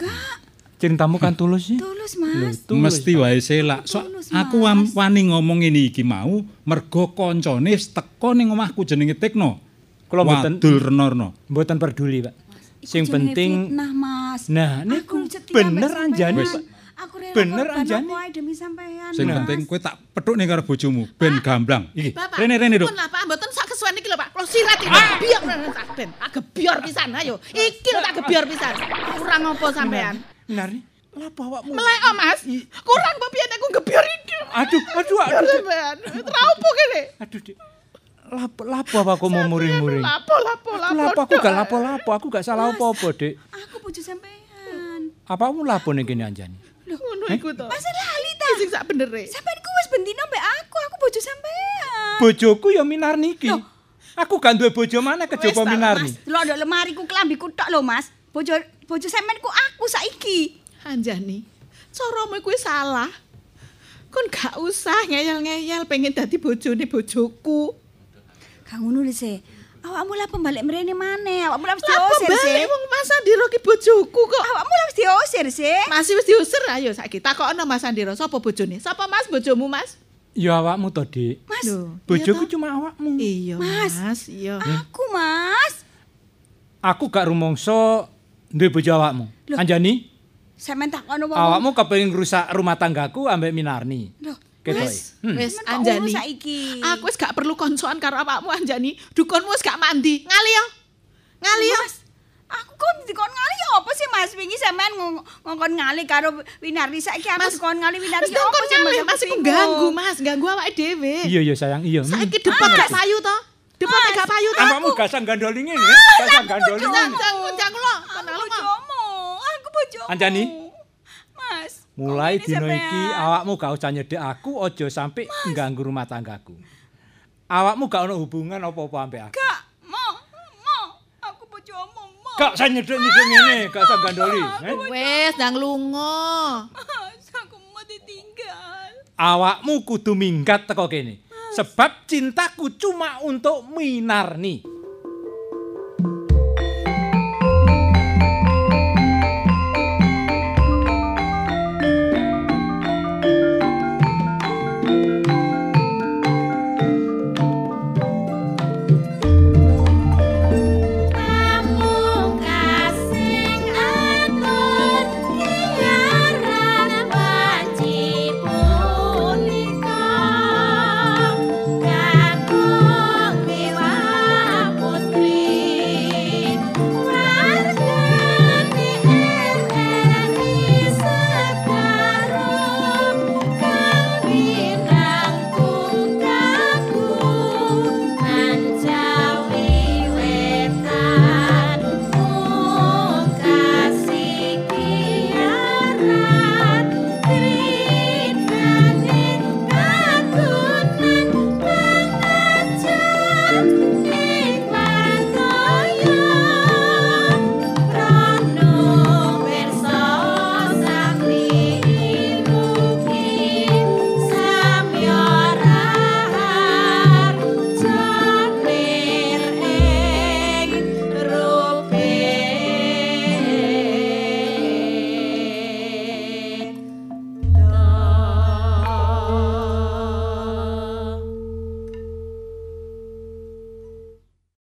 Cintamu kan tulus sih. tulus Mas. Tulus, Mesti wae selak. So, Tulus, aku wani ngomong ini iki mau mergo koncone teko ning omahku jenenge Tekno. Kula mboten Wadul rena-rena. mboten peduli, Pak. Sing penting fitnah, Mas. Nah, niku bener sampean. Pak. Aku rela Bener, korban Anjani. apa ae demi sampean. Sing penting kowe tak petuk ning karo bojomu ben gamblang. Iki. Rene rene, pun lah Pak, mboten sak kesuwen iki lho Pak. Kula sirat iki biar sak ben. Tak gebior pisan ayo. Iki lho tak gebior pisan. Kurang apa sampean? Minarni, lapa awakmu? Melek oh Mas. Kurang apa piye nek aku gebior iki. Aduh, aduh, aduh. Opo kene. Aduh, Dik. Lapo, lapo apa aku mau muring-muring? Lapo lapo lapo. lapo, aku gak lapo-lapo, aku gak salah apa-apa, Dik. Aku bojo sampean. Apa kamu lapo ning kene Anjani? Ngono iku to. Masa lali ta? Sing sak benere. Sampean ku wis bendino mbek aku, aku bojo sampean. Bojoku ya Minarni iki. Aku gak duwe bojo mana kejaba ta, Minarni. Mas, delok ndok lemariku klambiku tok lho, Mas. Bojo bojo sampean ku aku saiki. Anjani, caramu kuwi salah. Kon gak usah ngeyel-ngeyel pengen dadi bojone bojoku. Kang ngono lho se. Awakmu lah pembalik mrene maneh. Awakmu lah mesti Lapo diusir se. balik wong Mas Andiro ki bojoku kok. Awakmu lah mesti diusir se. Masih wis diusir ayo saiki takokno Mas Andiro sapa bojone? Sapa Mas bojomu Mas? Ya awakmu to, Dik. Mas, Lho, Bojoku iya cuma awakmu. Iya, Mas. Mas. Iya. aku Mas. Aku gak rumangsa duwe bojo awakmu. Anjani, Sampeyan takono wong. awakmu kepengin ngrusak rumah tanggaku ambek Minarni. Loh. Wis, wis Sampeyan kok Anjani. saiki. Aku wis gak perlu koncoan karo awakmu Anjani. Dukunmu wis gak mandi. Ngali yo. Ngali yo. Mas, aku kon dikon ngali apa sih Mas wingi sampean ngong- ngongkon ngali karo Winarni saiki aku Mas, dikon ngali Winarni Wis ngali, Aku Mas bingung. ganggu, Mas. Ganggu awake dhewe. Iya ya sayang, iya. Saiki depot gak payu to? Depot gak payu to? Awakmu gak sang gandoli ngene, gak sang gandoli Jangan, lo. Aku Kenal lo. bojomu. Aku bojomu. Anjani? Mas. Mulai dino iki awakmu gak usah nyedek aku aja sampe ngganggu rumah tanggaku. Awakmu gak ono hubungan apa-apa ambek aku. Gak, mau, mau. Aku bojomu. Gak usah nyedek-nyedek ngene, gak usah gandoli. eh. Wes, ndang lunga. Mas, aku mau ditinggal. Awakmu kudu minggat teko kene. Sebab cintaku cuma untuk Minarni.